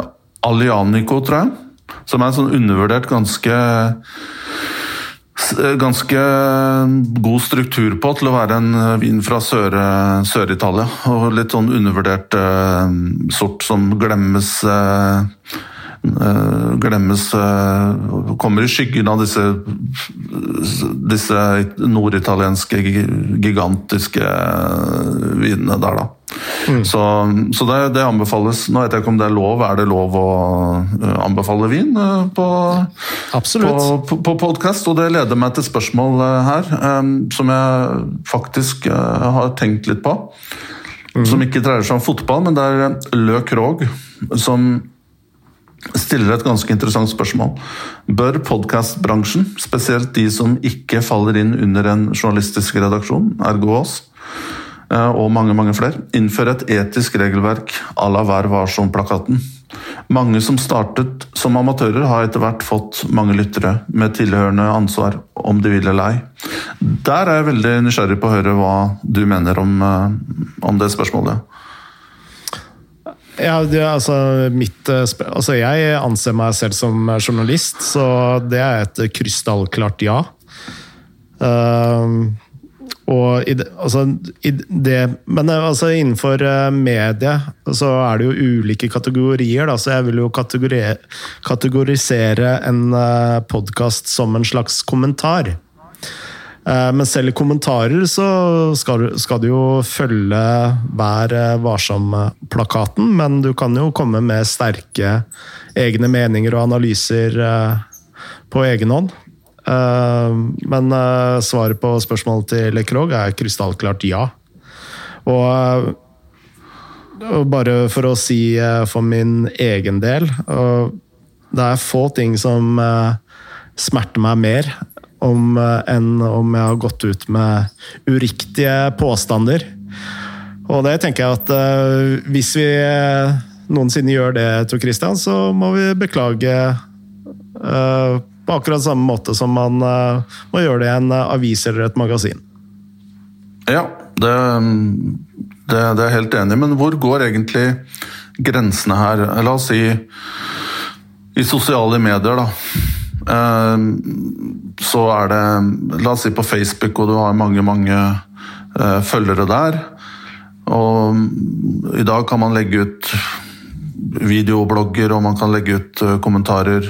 Alianico, tror jeg. Som er en sånn undervurdert, ganske eh, Ganske god struktur på til å være en eh, vin fra Sør- Sør-Italia. og litt sånn undervurdert eh, sort som glemmes eh, eh, Glemmes eh, Kommer i skyggen av disse disse norditalienske gigantiske eh, vinene der, da. Så, så det, det anbefales. Nå vet jeg ikke om det er lov. Er det lov å eh, anbefale vin eh, på, Absolutt. på, på, på podkast? Og det leder meg til spørsmål eh, her, um, som jeg faktisk uh, har tenkt litt på. Som ikke dreier seg om fotball, men det er Lø Krog som stiller et ganske interessant spørsmål. Bør podkastbransjen, spesielt de som ikke faller inn under en journalistisk redaksjon, ergo oss, og mange mange flere, innføre et etisk regelverk à la Vær varsom-plakaten? Mange som startet som amatører, har etter hvert fått mange lyttere, med tilhørende ansvar, om de vil eller ei. Der er jeg veldig nysgjerrig på å høre hva du mener om, eh, om det spørsmålet. Ja, det, altså, mitt, eh, altså, jeg anser meg selv som journalist, så det er et krystallklart ja. Ehm, og i det, altså, i det, men eh, altså, innenfor media så er det jo ulike kategorier. Da, så jeg vil jo kategori, kategorisere en uh, podkast som en slags kommentar. Eh, Men selv i kommentarer så skal, skal du jo følge Vær eh, varsom-plakaten, men du kan jo komme med sterke egne meninger og analyser eh, på egen hånd. Eh, Men eh, svaret på spørsmålet til Krog er krystallklart ja. Og eh, og bare for å si for min egen del Det er få ting som smerter meg mer om, enn om jeg har gått ut med uriktige påstander. Og det tenker jeg at hvis vi noensinne gjør det, Tor Christian, så må vi beklage eh, på akkurat samme måte som man eh, må gjøre det i en eh, avis eller et magasin. Ja, det, det, det er jeg helt enig i, men hvor går egentlig grensene her? La oss si i sosiale medier, da. Eh, Så er det La oss si på Facebook, og du har mange, mange følgere der. Og i dag kan man legge ut videoblogger, og man kan legge ut kommentarer.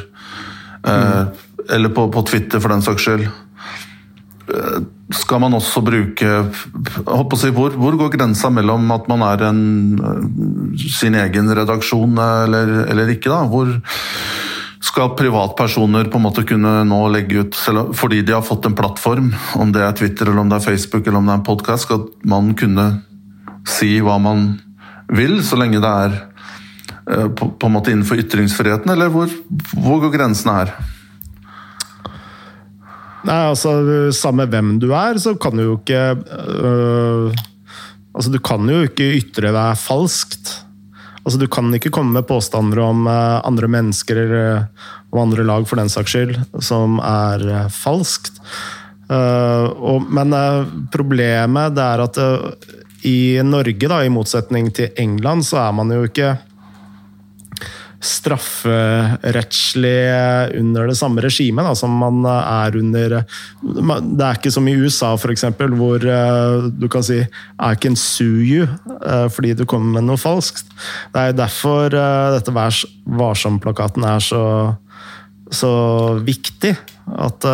eh, Eller på, på Twitter, for den saks skyld skal man også bruke si, hvor, hvor går grensa mellom at man er en, øh, sin egen redaksjon øh, eller, eller ikke? da? Hvor skal privatpersoner på en måte kunne nå legge ut selv, Fordi de har fått en plattform, om det er Twitter eller om det er Facebook eller om det er en podkast, skal man kunne si hva man vil, så lenge det er på, på en måte innenfor ytringsfriheten, eller hvor, hvor går grensene her? Nei, altså, Samme hvem du er, så kan du jo ikke øh, Altså, du kan jo ikke ytre deg falskt. Altså, Du kan ikke komme med påstander om uh, andre mennesker eller om andre lag, for den saks skyld, som er uh, falskt. Øh, og, men øh, problemet det er at øh, i Norge, da, i motsetning til England, så er man jo ikke strafferettslig under det samme regimet som man er under Det er ikke som i USA, f.eks., hvor du kan si I can sue you fordi du kommer med noe falskt. Det er derfor dette Vær varsom-plakaten er så, så viktig. At,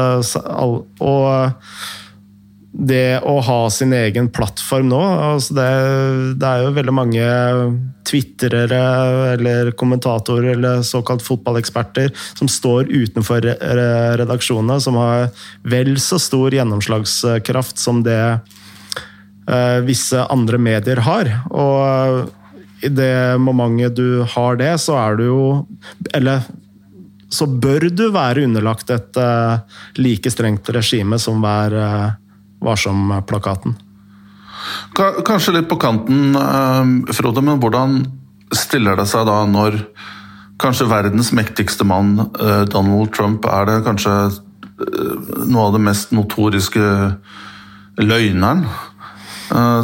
og det å ha sin egen plattform nå altså det, det, er jo veldig mange twitrere eller kommentatorer eller såkalt fotballeksperter som står utenfor redaksjonene, som har vel så stor gjennomslagskraft som det eh, visse andre medier har. Og i det momentet du har det, så er du jo Eller så bør du være underlagt et eh, like strengt regime som hver uh, Varsom-plakaten. Kanskje litt på kanten, eh, Frode, men hvordan stiller det seg da når kanskje verdens mektigste mann, eh, Donald Trump, er det kanskje eh, noe av det mest notoriske løgneren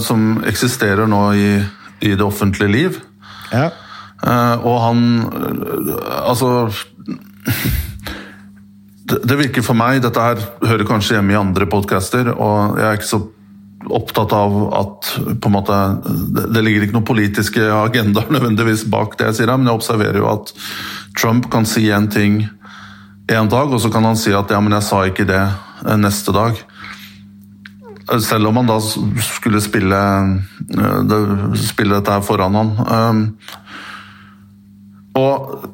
som eksisterer nå i, i det offentlige liv? Ja. Og han Altså det virker for meg Dette her hører kanskje hjemme i andre podcaster, og jeg er ikke så opptatt av at på en måte, Det ligger ikke noen politiske agendaer *laughs* nødvendigvis bak det jeg sier, men jeg observerer jo at Trump kan si en ting en dag, og så kan han si at ja, men jeg sa ikke det eh, neste dag. Selv om han da skulle spille, eh, spille dette her foran han. Eh, og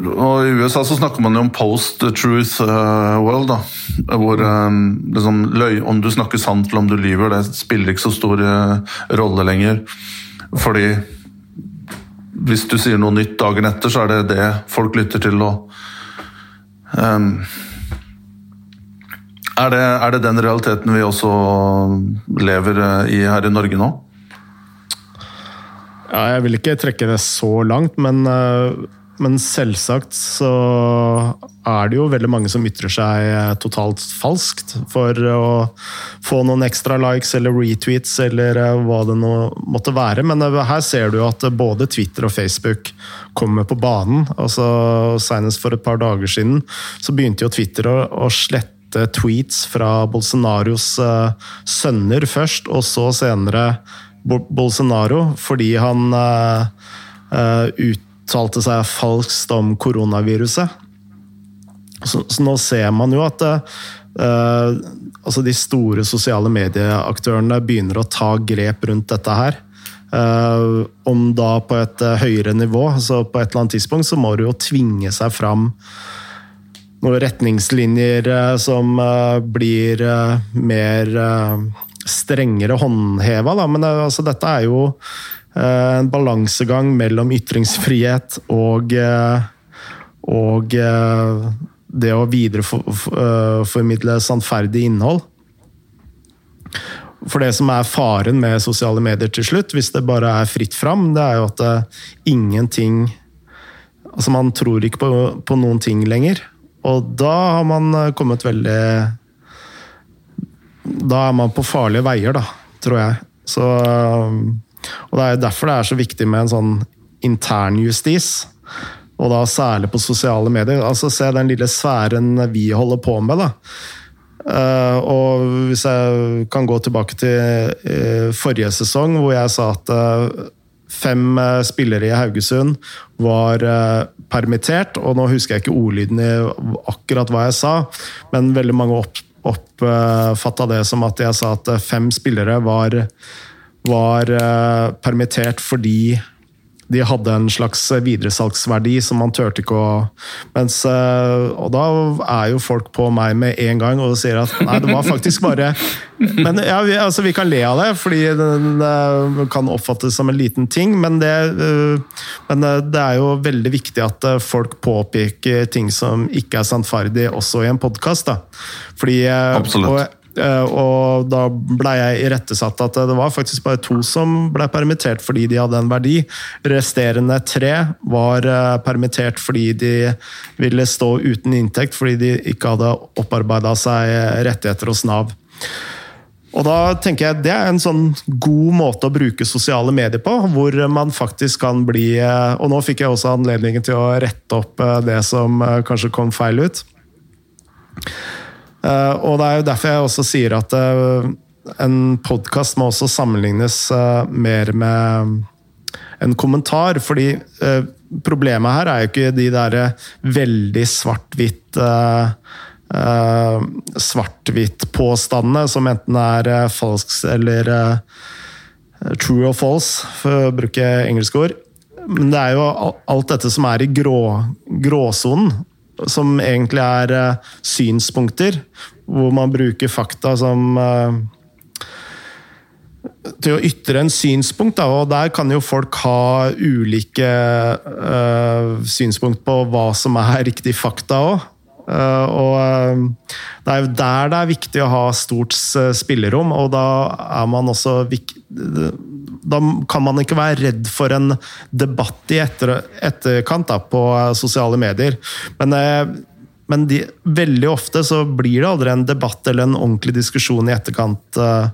og I USA så snakker man jo om post-truth uh, world. da, hvor um, liksom, løy, Om du snakker sant eller om du lyver, det spiller ikke så stor uh, rolle lenger. Fordi hvis du sier noe nytt dagen etter, så er det det folk lytter til. og um, er, det, er det den realiteten vi også lever i her i Norge nå? Ja, jeg vil ikke trekke det så langt, men uh men selvsagt så er det jo veldig mange som ytrer seg eh, totalt falskt for å få noen ekstra likes eller retweets eller eh, hva det nå måtte være. Men eh, her ser du jo at både Twitter og Facebook kommer på banen. altså Senest for et par dager siden så begynte jo Twitter å, å slette tweets fra Bolsonaros sønner først, og så senere Bolsonaro, fordi han uh, ut uttalte seg falskt om koronaviruset. Så, så nå ser man jo at uh, altså de store sosiale medieaktørene begynner å ta grep rundt dette her. Uh, om da på et uh, høyere nivå, så på et eller annet tidspunkt så må det jo tvinge seg fram noen retningslinjer som blir mer strengere håndheva. Da. Men altså, dette er jo en balansegang mellom ytringsfrihet og, eh, og eh, det å videreformidle sannferdig innhold. For det som er faren med sosiale medier til slutt, hvis det bare er fritt fram, det er jo at ingenting Altså, man tror ikke på, på noen ting lenger. Og da har man kommet veldig Da er man på farlige veier, da, tror jeg. Så og Det er derfor det er så viktig med en sånn internjustis. Og da særlig på sosiale medier. Altså Se den lille sfæren vi holder på med. da. Uh, og hvis jeg kan gå tilbake til uh, forrige sesong, hvor jeg sa at uh, fem spillere i Haugesund var permittert. Og nå husker jeg ikke ordlyden i akkurat hva jeg sa, men veldig mange opp, oppfatta det som at jeg sa at fem spillere var var uh, permittert fordi de hadde en slags videresalgsverdi som man turte ikke å mens, uh, Og da er jo folk på meg med en gang og sier at nei, det var faktisk bare *laughs* Men ja, vi, altså, vi kan le av det, fordi det kan oppfattes som en liten ting. Men det, men det er jo veldig viktig at folk påpeker ting som ikke er sannferdig, også i en podkast. Absolutt. Eh, og da ble jeg irettesatt at det var faktisk bare to som ble permittert fordi de hadde en verdi. Resterende tre var eh, permittert fordi de ville stå uten inntekt fordi de ikke hadde opparbeida seg rettigheter hos Nav. Og da tenker jeg Det er en sånn god måte å bruke sosiale medier på, hvor man faktisk kan bli Og nå fikk jeg også anledningen til å rette opp det som kanskje kom feil ut. Og det er jo derfor jeg også sier at en podkast må også sammenlignes mer med en kommentar, fordi problemet her er jo ikke de der veldig svart-hvitt Svart-hvitt-påstandene som enten er falsk eller true or false, for å bruke engelske ord. Men det er jo alt dette som er i grå, gråsonen, som egentlig er synspunkter, hvor man bruker fakta som til å ytre en synspunkt, da, og der kan jo folk ha ulike uh, synspunkt på hva som er riktig fakta òg. Eh, og uh, det er jo der det er viktig å ha stort spillerom, og da er man også Da kan man ikke være redd for en debatt i etter, etterkant da, på sosiale medier. Men men de, veldig ofte så blir det aldri en debatt eller en ordentlig diskusjon i etterkant uh,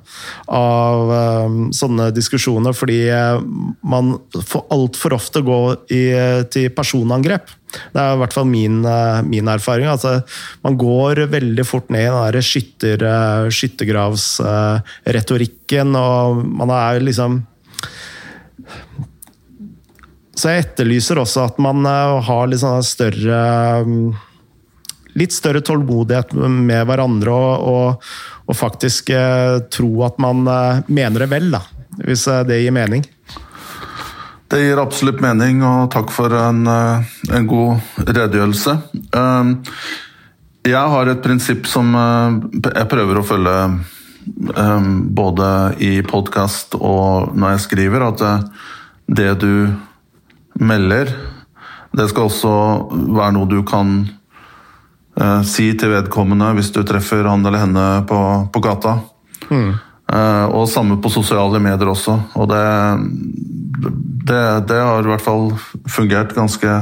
av uh, sånne diskusjoner, fordi uh, man for altfor ofte går i, til personangrep. Det er i hvert fall min, min erfaring. Altså, man går veldig fort ned i den skytter, skyttergravsretorikken, og man er liksom så jeg etterlyser også at man har litt sånne større litt større tålmodighet med hverandre og, og, og faktisk eh, tro at man eh, mener det vel, da. Hvis eh, det gir mening. Det gir absolutt mening, og takk for en, eh, en god redegjørelse. Eh, jeg har et prinsipp som eh, jeg prøver å følge både i podkast og når jeg skriver, at det du melder, det skal også være noe du kan si til vedkommende hvis du treffer han eller henne på, på gata. Mm. Og samme på sosiale medier også. Og det, det, det, har i hvert fall fungert ganske,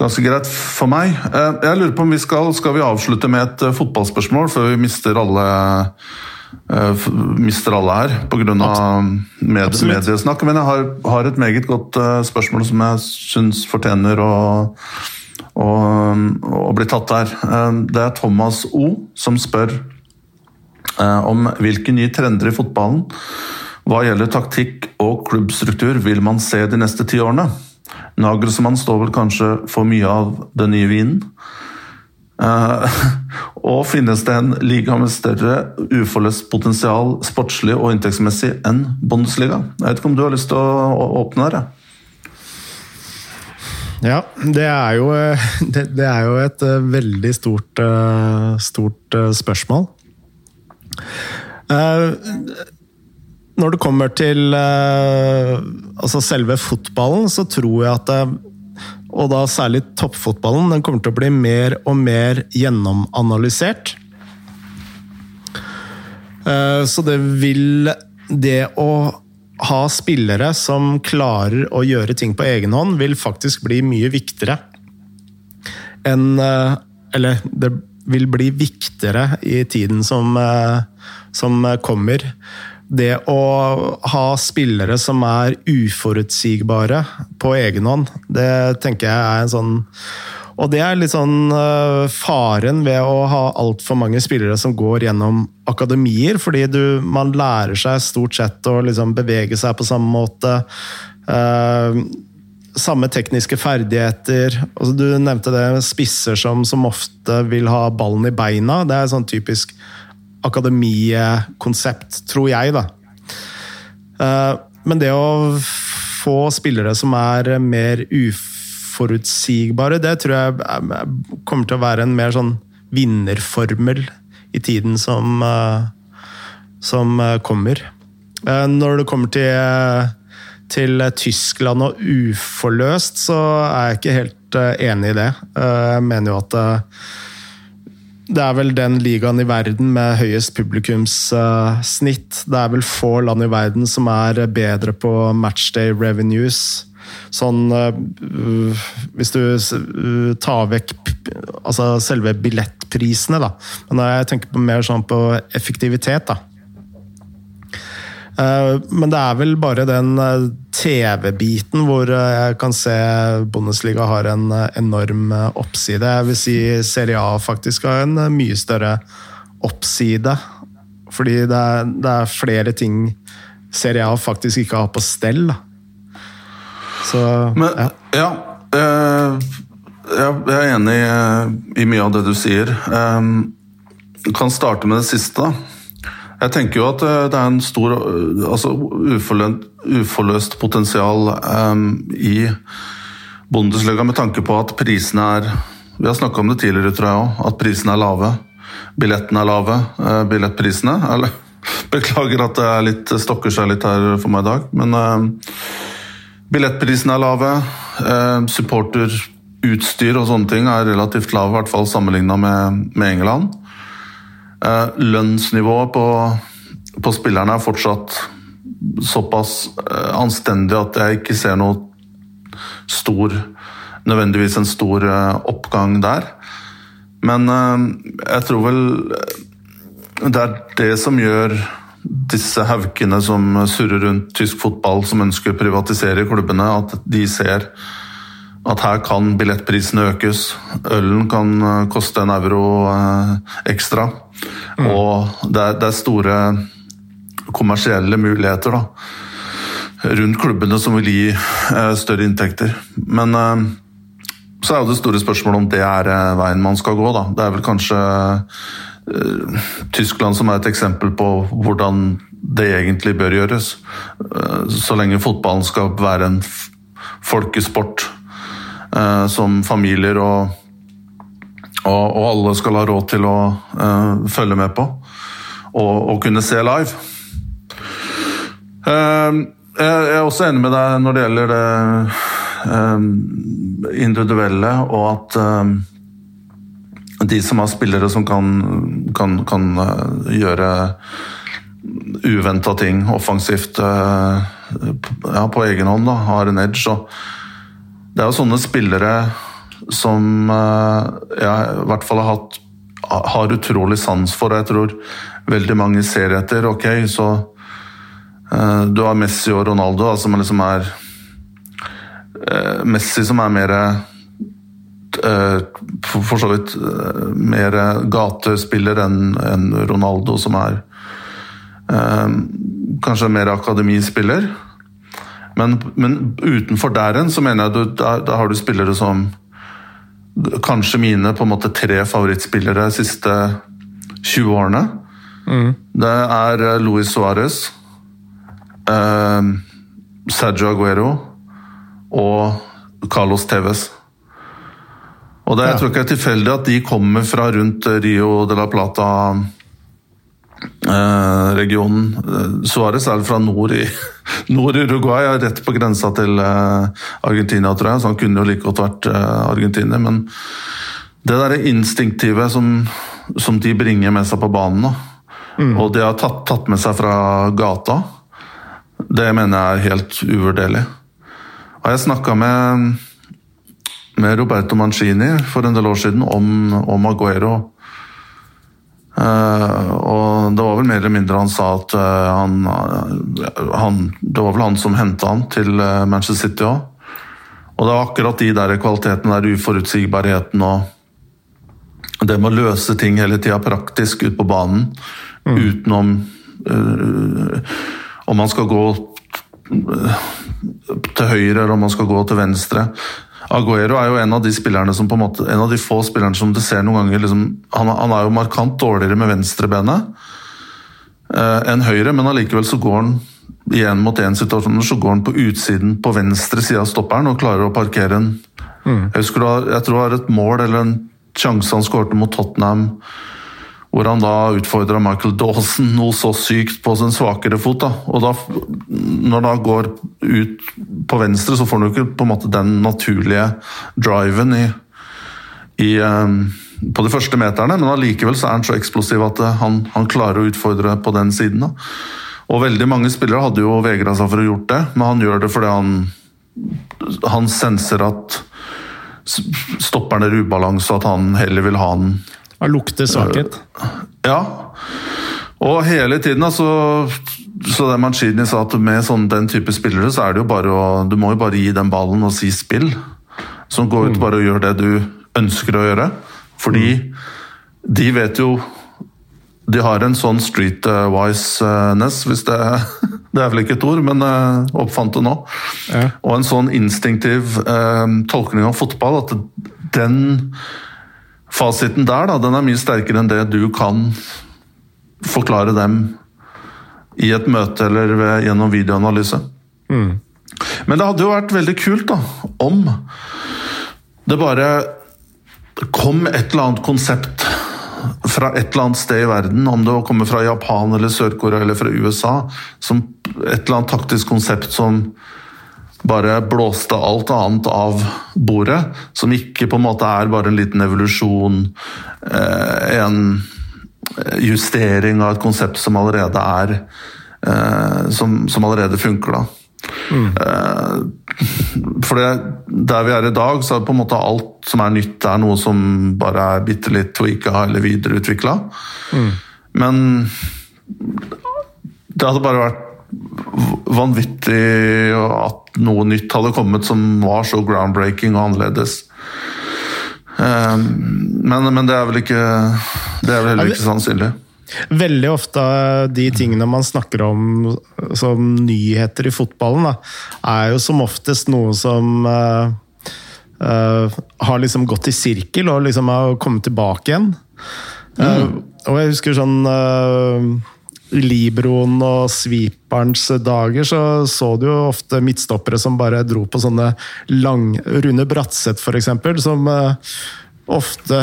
ganske greit for meg. Uh, jeg lurer på om vi skal, skal vi avslutte med et fotballspørsmål før vi mister alle mister alle her pga. Med, mediesnakk. Men jeg har, har, et meget godt spørsmål som jeg syns fortjener å og, og bli tatt der. Eh, det er Thomas O som spør eh, om hvilke nye trender i fotballen hva gjelder taktikk og klubbstruktur vil man se de neste ti årene. Nagelsmann står vel kanskje for mye av den nye vinen. Uh, *laughs* og finnes det en liga med større uforløst potensial sportslig og inntektsmessig enn Bundesliga? Jeg vet ikke om du har lyst til å åpne her? Ja. Ja, det er jo, *laughs* det, det er jo et uh, veldig stort, uh, stort spørsmål. når det kommer til altså selve fotballen, så tror jeg at og da særlig toppfotballen, den kommer til å bli mer og mer gjennomanalysert. Så det vil Det å ha spillere som klarer å gjøre ting på egen hånd, vil faktisk bli mye viktigere enn eh, Eller det vil bli viktigere i tiden som, eh, som kommer. Det å ha spillere som er uforutsigbare på egen hånd, det tenker jeg er en sånn og det er litt sånn uh, faren ved å ha altfor mange spillere som går gjennom akademier, fordi du, man lærer seg stort sett å liksom bevege seg på samme måte. Uh, samme tekniske ferdigheter. Altså, du nevnte det spisser som, som, ofte vil ha ballen i beina. Det er sånn typisk akademikonsept, tror jeg, da. Uh, men det å få spillere som er mer uf forutsigbare, det tror jeg kommer til å være en mer sånn vinnerformel i tiden som, eh, som eh, kommer. Eh, når det kommer til, til Tyskland og uforløst, så er jeg ikke helt enig i det. Jeg mener jo at det er vel den ligaen i verden med høyest publikumssnitt. Det er vel få land i verden som er bedre på matchday revenues sånn uh, Hvis du uh, tar vekk altså selve billettprisene, da. Men jeg tenker på mer sånn på effektivitet, da. Eh, men det er vel bare den TV-biten hvor jeg kan se Bundesliga har en enorm oppside. Jeg vil si Serie A faktisk har en mye større oppside. Fordi det er, det er flere ting Serie A faktisk ikke har på stell. Så Men, ja. ja øh, jeg er enig i mye av det du sier. Jeg kan starte med det siste. Jeg tenker jo at eh, det er en stor eh, altså uforløst, uforløst potensial i Bundesliga med tanke på at prisene er Vi har snakka om det tidligere, tror jeg òg, at prisene er lave. Billettene er lave. Billettprisene eller, *laughs* Beklager at det er litt, stokker seg litt her for meg i dag, men billettprisene er lave. Uh, supporterutstyr og sånne ting er relativt lave, i hvert fall sammenligna med, med England. Eh, lønnsnivået på, på spillerne er fortsatt såpass eh, anstendig at jeg ikke ser noe stor Nødvendigvis en stor eh, oppgang der. Men jeg tror vel det er det som gjør disse haukene som surrer rundt tysk fotball, som ønsker å privatisere klubbene, at de ser at her kan billettprisene økes. Ølen kan eh, koste en euro eh, ekstra. Mm. Og det er, det er, store kommersielle muligheter da, rundt klubbene som vil gi eh, større inntekter. Men så er jo det store spørsmålet om det er veien man skal gå. Da. Det er vel kanskje Tyskland som er et eksempel på hvordan det egentlig bør gjøres. Så lenge fotballen skal være en folkesport eh, som familier og, og, og, alle skal ha råd til å eh, følge med på og, og, kunne se live. Eh, jeg er også enig med deg når det gjelder det eh, individuelle, og at eh, de som har spillere som kan, kan, kan eh, gjøre uventa ting offensivt ja, på egen hånd, da, har en edge. og det er jo sånne spillere som eh, jeg i hvert fall har hatt har utrolig sans for, og jeg tror veldig mange ser etter. Ok, så du har Messi og Ronaldo, da, som liksom er Messi som er mer For så vidt mer gatespiller enn en Ronaldo, som er kanskje mer akademispiller. Men, men utenfor der igjen så mener jeg du, da, har du spillere som Kanskje mine på en måte tre favorittspillere de siste 20 årene. Mm. Det er eh, Luis Suárez, eh, Sergio Aguero og Carlos Tevez. Og det, Jeg tror ikke det er tilfeldig at de kommer fra rundt Rio de la Plata Eh, regionen. Eh, Suárez er fra nord i, *laughs* nord i Uruguay, rett på grensa til eh, Argentina, tror jeg, så han kunne jo like godt vært argentiner. Men det derre instinktive som, som, de bringer med seg på banen, mm. og det har tatt, tatt, med seg fra gata, det mener jeg er helt uvurderlig. Og jeg snakka med, med Roberto Mancini for en del år siden om, om Aguero. Uh, og det var vel mer eller mindre han sa at uh, han, uh, han, Det var vel han som henta han til Manchester City òg. Og det var akkurat de der kvalitetene der, uforutsigbarheten og det med å løse ting hele tida praktisk ut på banen mm. utenom Om man skal gå til høyre eller om man skal gå til venstre. Aguero er jo en av de spillerne som på en måte, en av de få spillerne som du ser noen ganger liksom, han, han, er jo markant dårligere med venstrebenet uh, enn høyre, men allikevel så går han i én mot én situasjon så går han på utsiden på venstre side av stopperen og klarer å parkere en mm. jeg, husker, jeg tror det var et mål eller en sjanse han skårte mot Tottenham hvor han da utfordra Michael Dawson noe så sykt på sin svakere fot. Da. Og da, når han går ut på venstre, så får han jo ikke på en måte den naturlige driven i, i um, på de første meterne, men allikevel så er han så eksplosiv at han, han klarer å utfordre på den siden. Da. Og veldig mange spillere hadde jo vegra seg for å gjort det, men han gjør det fordi han, han senser at stopperen er ubalanse, og at han heller vil ha den av lukter svakhet. Ja. Og hele tiden, altså så det Mancini sa at med sånn, den type spillere, så er det jo bare å Du må jo bare gi den ballen og si spill. Som går ut bare og gjør det du ønsker å gjøre. Fordi de vet jo De har en sånn streetwise-ness, hvis det *laughs* Det er vel ikke et ord, men oppfant det nå. Ja. Og en sånn instinktiv eh, tolkning av fotball at den fasiten der, da, den er mye sterkere enn det du kan forklare dem i et møte eller ved, gjennom videoanalyse. Men det hadde jo vært veldig kult da, om det bare kom et eller annet konsept fra et eller annet sted i verden, om det kommer fra Japan eller Sør-Korea eller fra USA, som et eller annet taktisk konsept som bare blåste alt annet av bordet. Som ikke på en måte er bare en liten evolusjon, eh, en justering av et konsept som allerede er eh, som, som allerede funker, da. Mm. for det, der vi er i dag, så er på en måte alt som er nytt, er noe som bare er bitte litt tweaka eller videreutvikla. Men det hadde bare vært vanvittig at noe nytt hadde kommet som var så groundbreaking og annerledes. Eh, Men, men det er vel ikke Det er vel heller ikke sannsynlig. Veldig ofte de tingene man snakker om som nyheter i fotballen, da, er jo som oftest noe som uh, uh, har liksom gått i sirkel og liksom har kommet tilbake igjen. Eh, og jeg husker sånn uh, Libroen og sweeperens dager, så så du jo ofte midtstoppere som bare dro på sånne lang Rune Bratseth, f.eks., som eh, ofte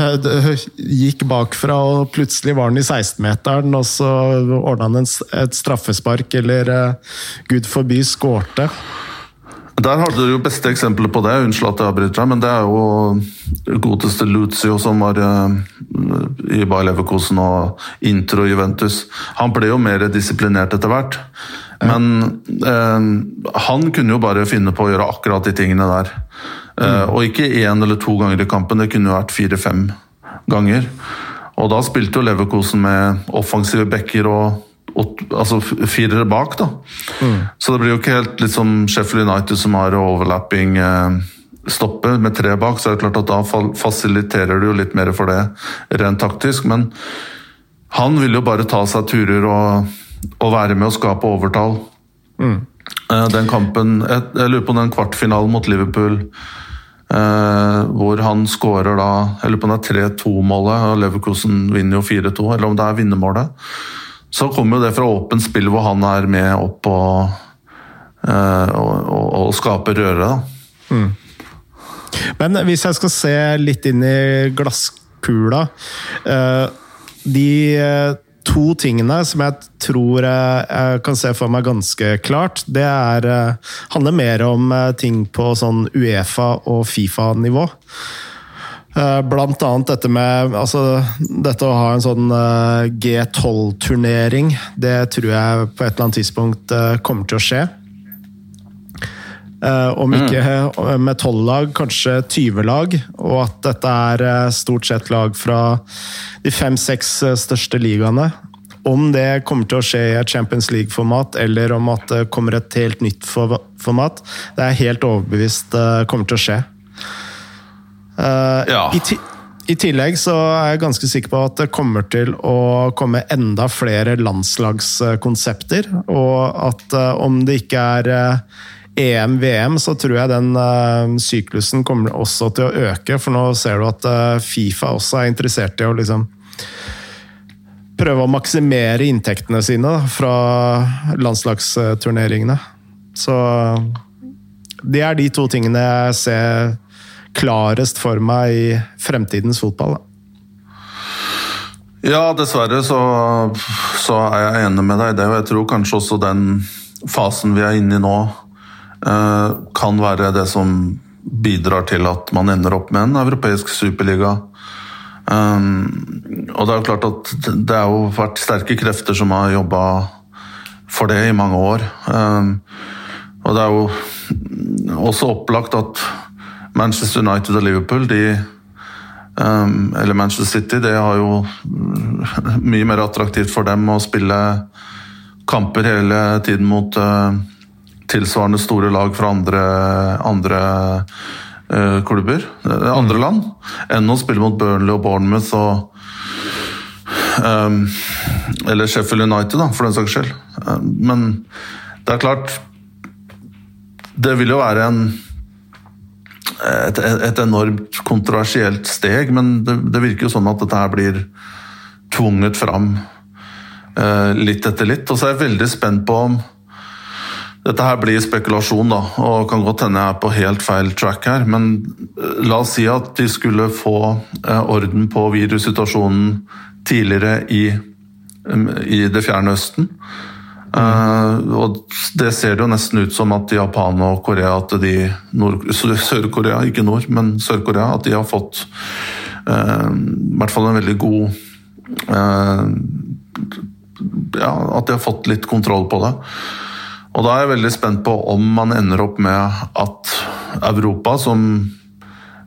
gikk bakfra, og plutselig var han i 16-meteren, og så ordna han et straffespark, eller eh, gud forby skårte. Der hadde du jo beste eksempelet på det, unnskyld at jeg avbryter deg, men det er jo godeste Luzio som var eh, i Bayer Leverkosen og Intro Juventus. Han ble jo mer disiplinert etter hvert. Men eh, han kunne jo bare finne på å gjøre akkurat de tingene der. Eh, og ikke én eller to ganger i kampen, det kunne jo vært fire-fem ganger. Og da spilte jo Leverkosen med offensive backer og altså firere bak, da. Så det blir jo ikke helt liksom Sheffield United som har overlapping eh, stoppe med tre bak, så er det klart at da fasiliterer du jo litt mer for det rent taktisk. Men han vil jo bare ta seg turer og, og være med å skape overtall. Eh, Den kampen jeg, jeg lurer på den kvartfinalen mot Liverpool eh, hvor han skårer da Jeg lurer på om det er 3-2-målet, og Leverkusen vinner jo 4-2, eller om det er vinnermålet. Så kommer jo det fra åpent spill hvor han er med opp og, eh, og, og, og skaper røre. da. Men hvis jeg skal se litt inn i glasskula eh, De eh, to tingene som jeg tror jeg, kan se for meg ganske klart, det er, handler mer om ting på sånn Uefa- og Fifa-nivå. Eh, Blant annet dette med altså, Dette å ha en sånn eh, G12-turnering, det tror jeg på et eller annet tidspunkt eh, kommer til å skje. Om ikke eh, med tolv lag, kanskje 20 lag. Og at dette er stort sett lag fra de fem-seks største ligaene. Om det kommer til å skje i et Champions League-format, eller om at det kommer et helt nytt format, det er jeg helt overbevist kommer til å skje. Eh, Ja. i, ti I tillegg så er jeg ganske sikker på at det kommer til å komme enda flere landslagskonsepter, og at eh, om det ikke er eh, EM-VM, så tror jeg den uh, syklusen kommer også til å øke. For nå ser du at uh, Fifa også er interessert i å liksom prøve å maksimere inntektene sine da, fra landslagsturneringene. Så det er de to tingene jeg ser klarest for meg i fremtidens fotball. Da. Ja, dessverre så, så er jeg enig med deg i det. Og jeg tror kanskje også den fasen vi er inne i nå, eh, kan være det som bidrar til at man ender opp med en europeisk superliga. Um, og det er jo klart at det har jo vært sterke krefter som har jobba for det i mange år. Um, og det er jo også opplagt at Manchester United og Liverpool de Um, eller Manchester City, det har jo mm, *laughs* mye mer attraktivt for dem å spille kamper hele tiden mot uh, tilsvarende store lag fra andre, andre uh, klubber, andre land, enn å spille mot Burnley og Bournemouth og um, Eller Sheffield United, da, for den saks skyld. Uh, men det er klart Det vil jo være en et, et, enormt kontroversielt steg, men det, det, virker jo sånn at dette her blir tvunget fram eh, litt etter litt. Og så er jeg veldig spent på om dette her blir spekulasjon, da, og kan godt hende jeg er på helt feil track her. Men eh, la oss si at de skulle få eh, orden på virussituasjonen tidligere i, i det fjerne Østen. Uh, og det ser det jo nesten ut som at Japan og Korea, at de Sør-Korea, ikke Nord, men Sør-Korea, at de har fått uh, i hvert fall en veldig god uh, Ja, at de har fått litt kontroll på det. Og da er jeg veldig spent på om man ender opp med at Europa, som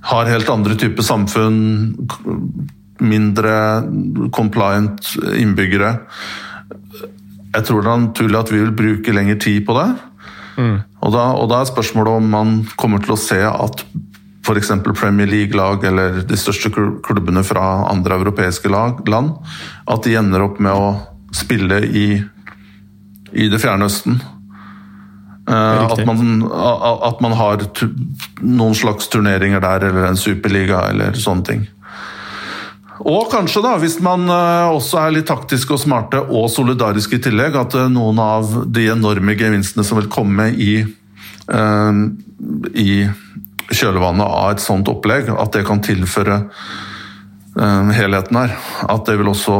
har helt andre typer samfunn, mindre compliant innbyggere jeg tror det er naturlig at vi vil bruke lengre tid på det. Mm. Og, da, og, da, er spørsmålet om man kommer til å se at f.eks. Premier League-lag eller de største klubbene fra andre europeiske lag, land, at de ender opp med å spille i, i det fjerne Østen. Uh, at, man, at man har noen slags turneringer der, eller en superliga eller sånne ting. Og kanskje, da, hvis man eh, også er litt taktiske og smarte og solidariske i tillegg, at eh, noen av de enorme gevinstene som vil komme i, uh, i kjølvannet av et sånt opplegg, at det kan tilføre helheten her. At det vil også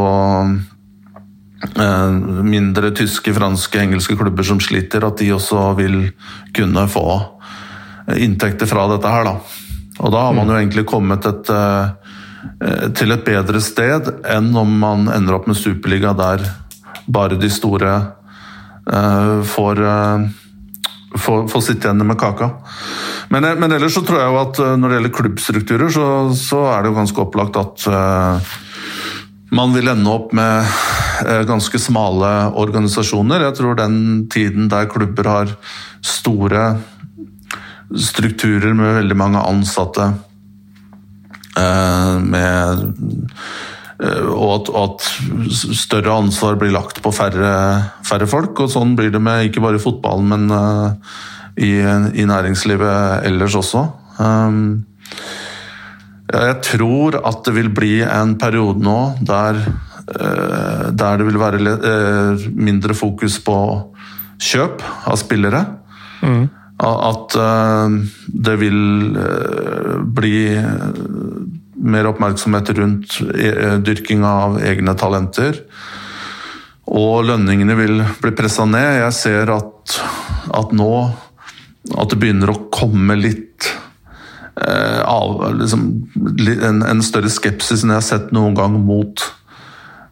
mindre tyske, franske, engelske klubber som sliter, at de også vil kunne få inntekter fra dette her, da. Og da har man jo egentlig kommet et Eh, til et bedre sted enn om man ender opp med Superliga der bare de store uh, får, uh, får, får, sitte igjen med kaka. Men, men, ellers så tror jeg jo at når det gjelder klubbstrukturer, så, så er det jo ganske opplagt at uh, man vil ende opp med ganske smale organisasjoner. Jeg tror den tiden der klubber har store strukturer med veldig mange ansatte Eh, med eh, og at, at, større ansvar blir lagt på færre, færre, folk. Og sånn blir det med ikke bare fotballen, men uh, i, i, næringslivet ellers også. Jeg tror at det vil bli en periode nå der, der det vil være mindre fokus på kjøp av spillere. Mm. At det vil bli mer oppmerksomhet rundt eh, dyrking av egne talenter. Og lønningene vil bli pressa ned. Jeg ser at, at, nå at det begynner å komme litt eh, av liksom, en, en, større skepsis enn jeg har sett noen gang mot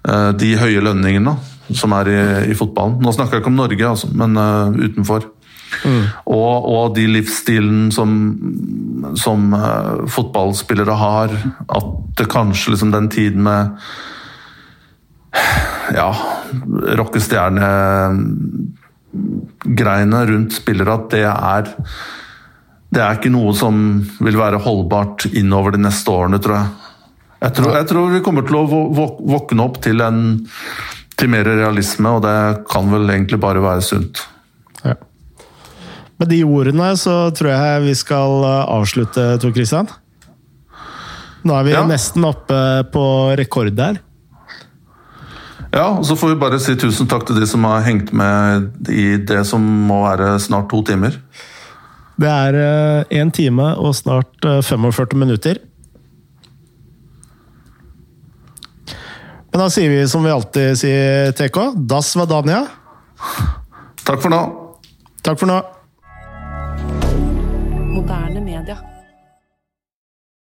eh, de høye lønningene som er i, i, fotballen. Nå snakker jeg ikke om Norge, altså, men uh, utenfor. Mm. Og, og, de livsstilen som, som uh, fotballspillere har. At det kanskje liksom den tiden med ja, rockestjernegreiene rundt spillere, at det er det er ikke noe som vil være holdbart innover de neste årene, tror jeg. Jeg tror, jeg tror vi kommer til å våkne opp til, en, til mer realisme, og det kan vel egentlig bare være sunt. Ja. Med de ordene så tror jeg vi skal eh, avslutte, Tor Christian. Nå er vi ja. nesten oppe på rekord der. Ja, og så får vi bare si tusen takk til de som har hengt med i det som må være snart to timer. Det er én eh, time og snart 45 eh, minutter. Men da sier vi som vi alltid sier, TK, das Vadania. Takk for nå. Takk for nå.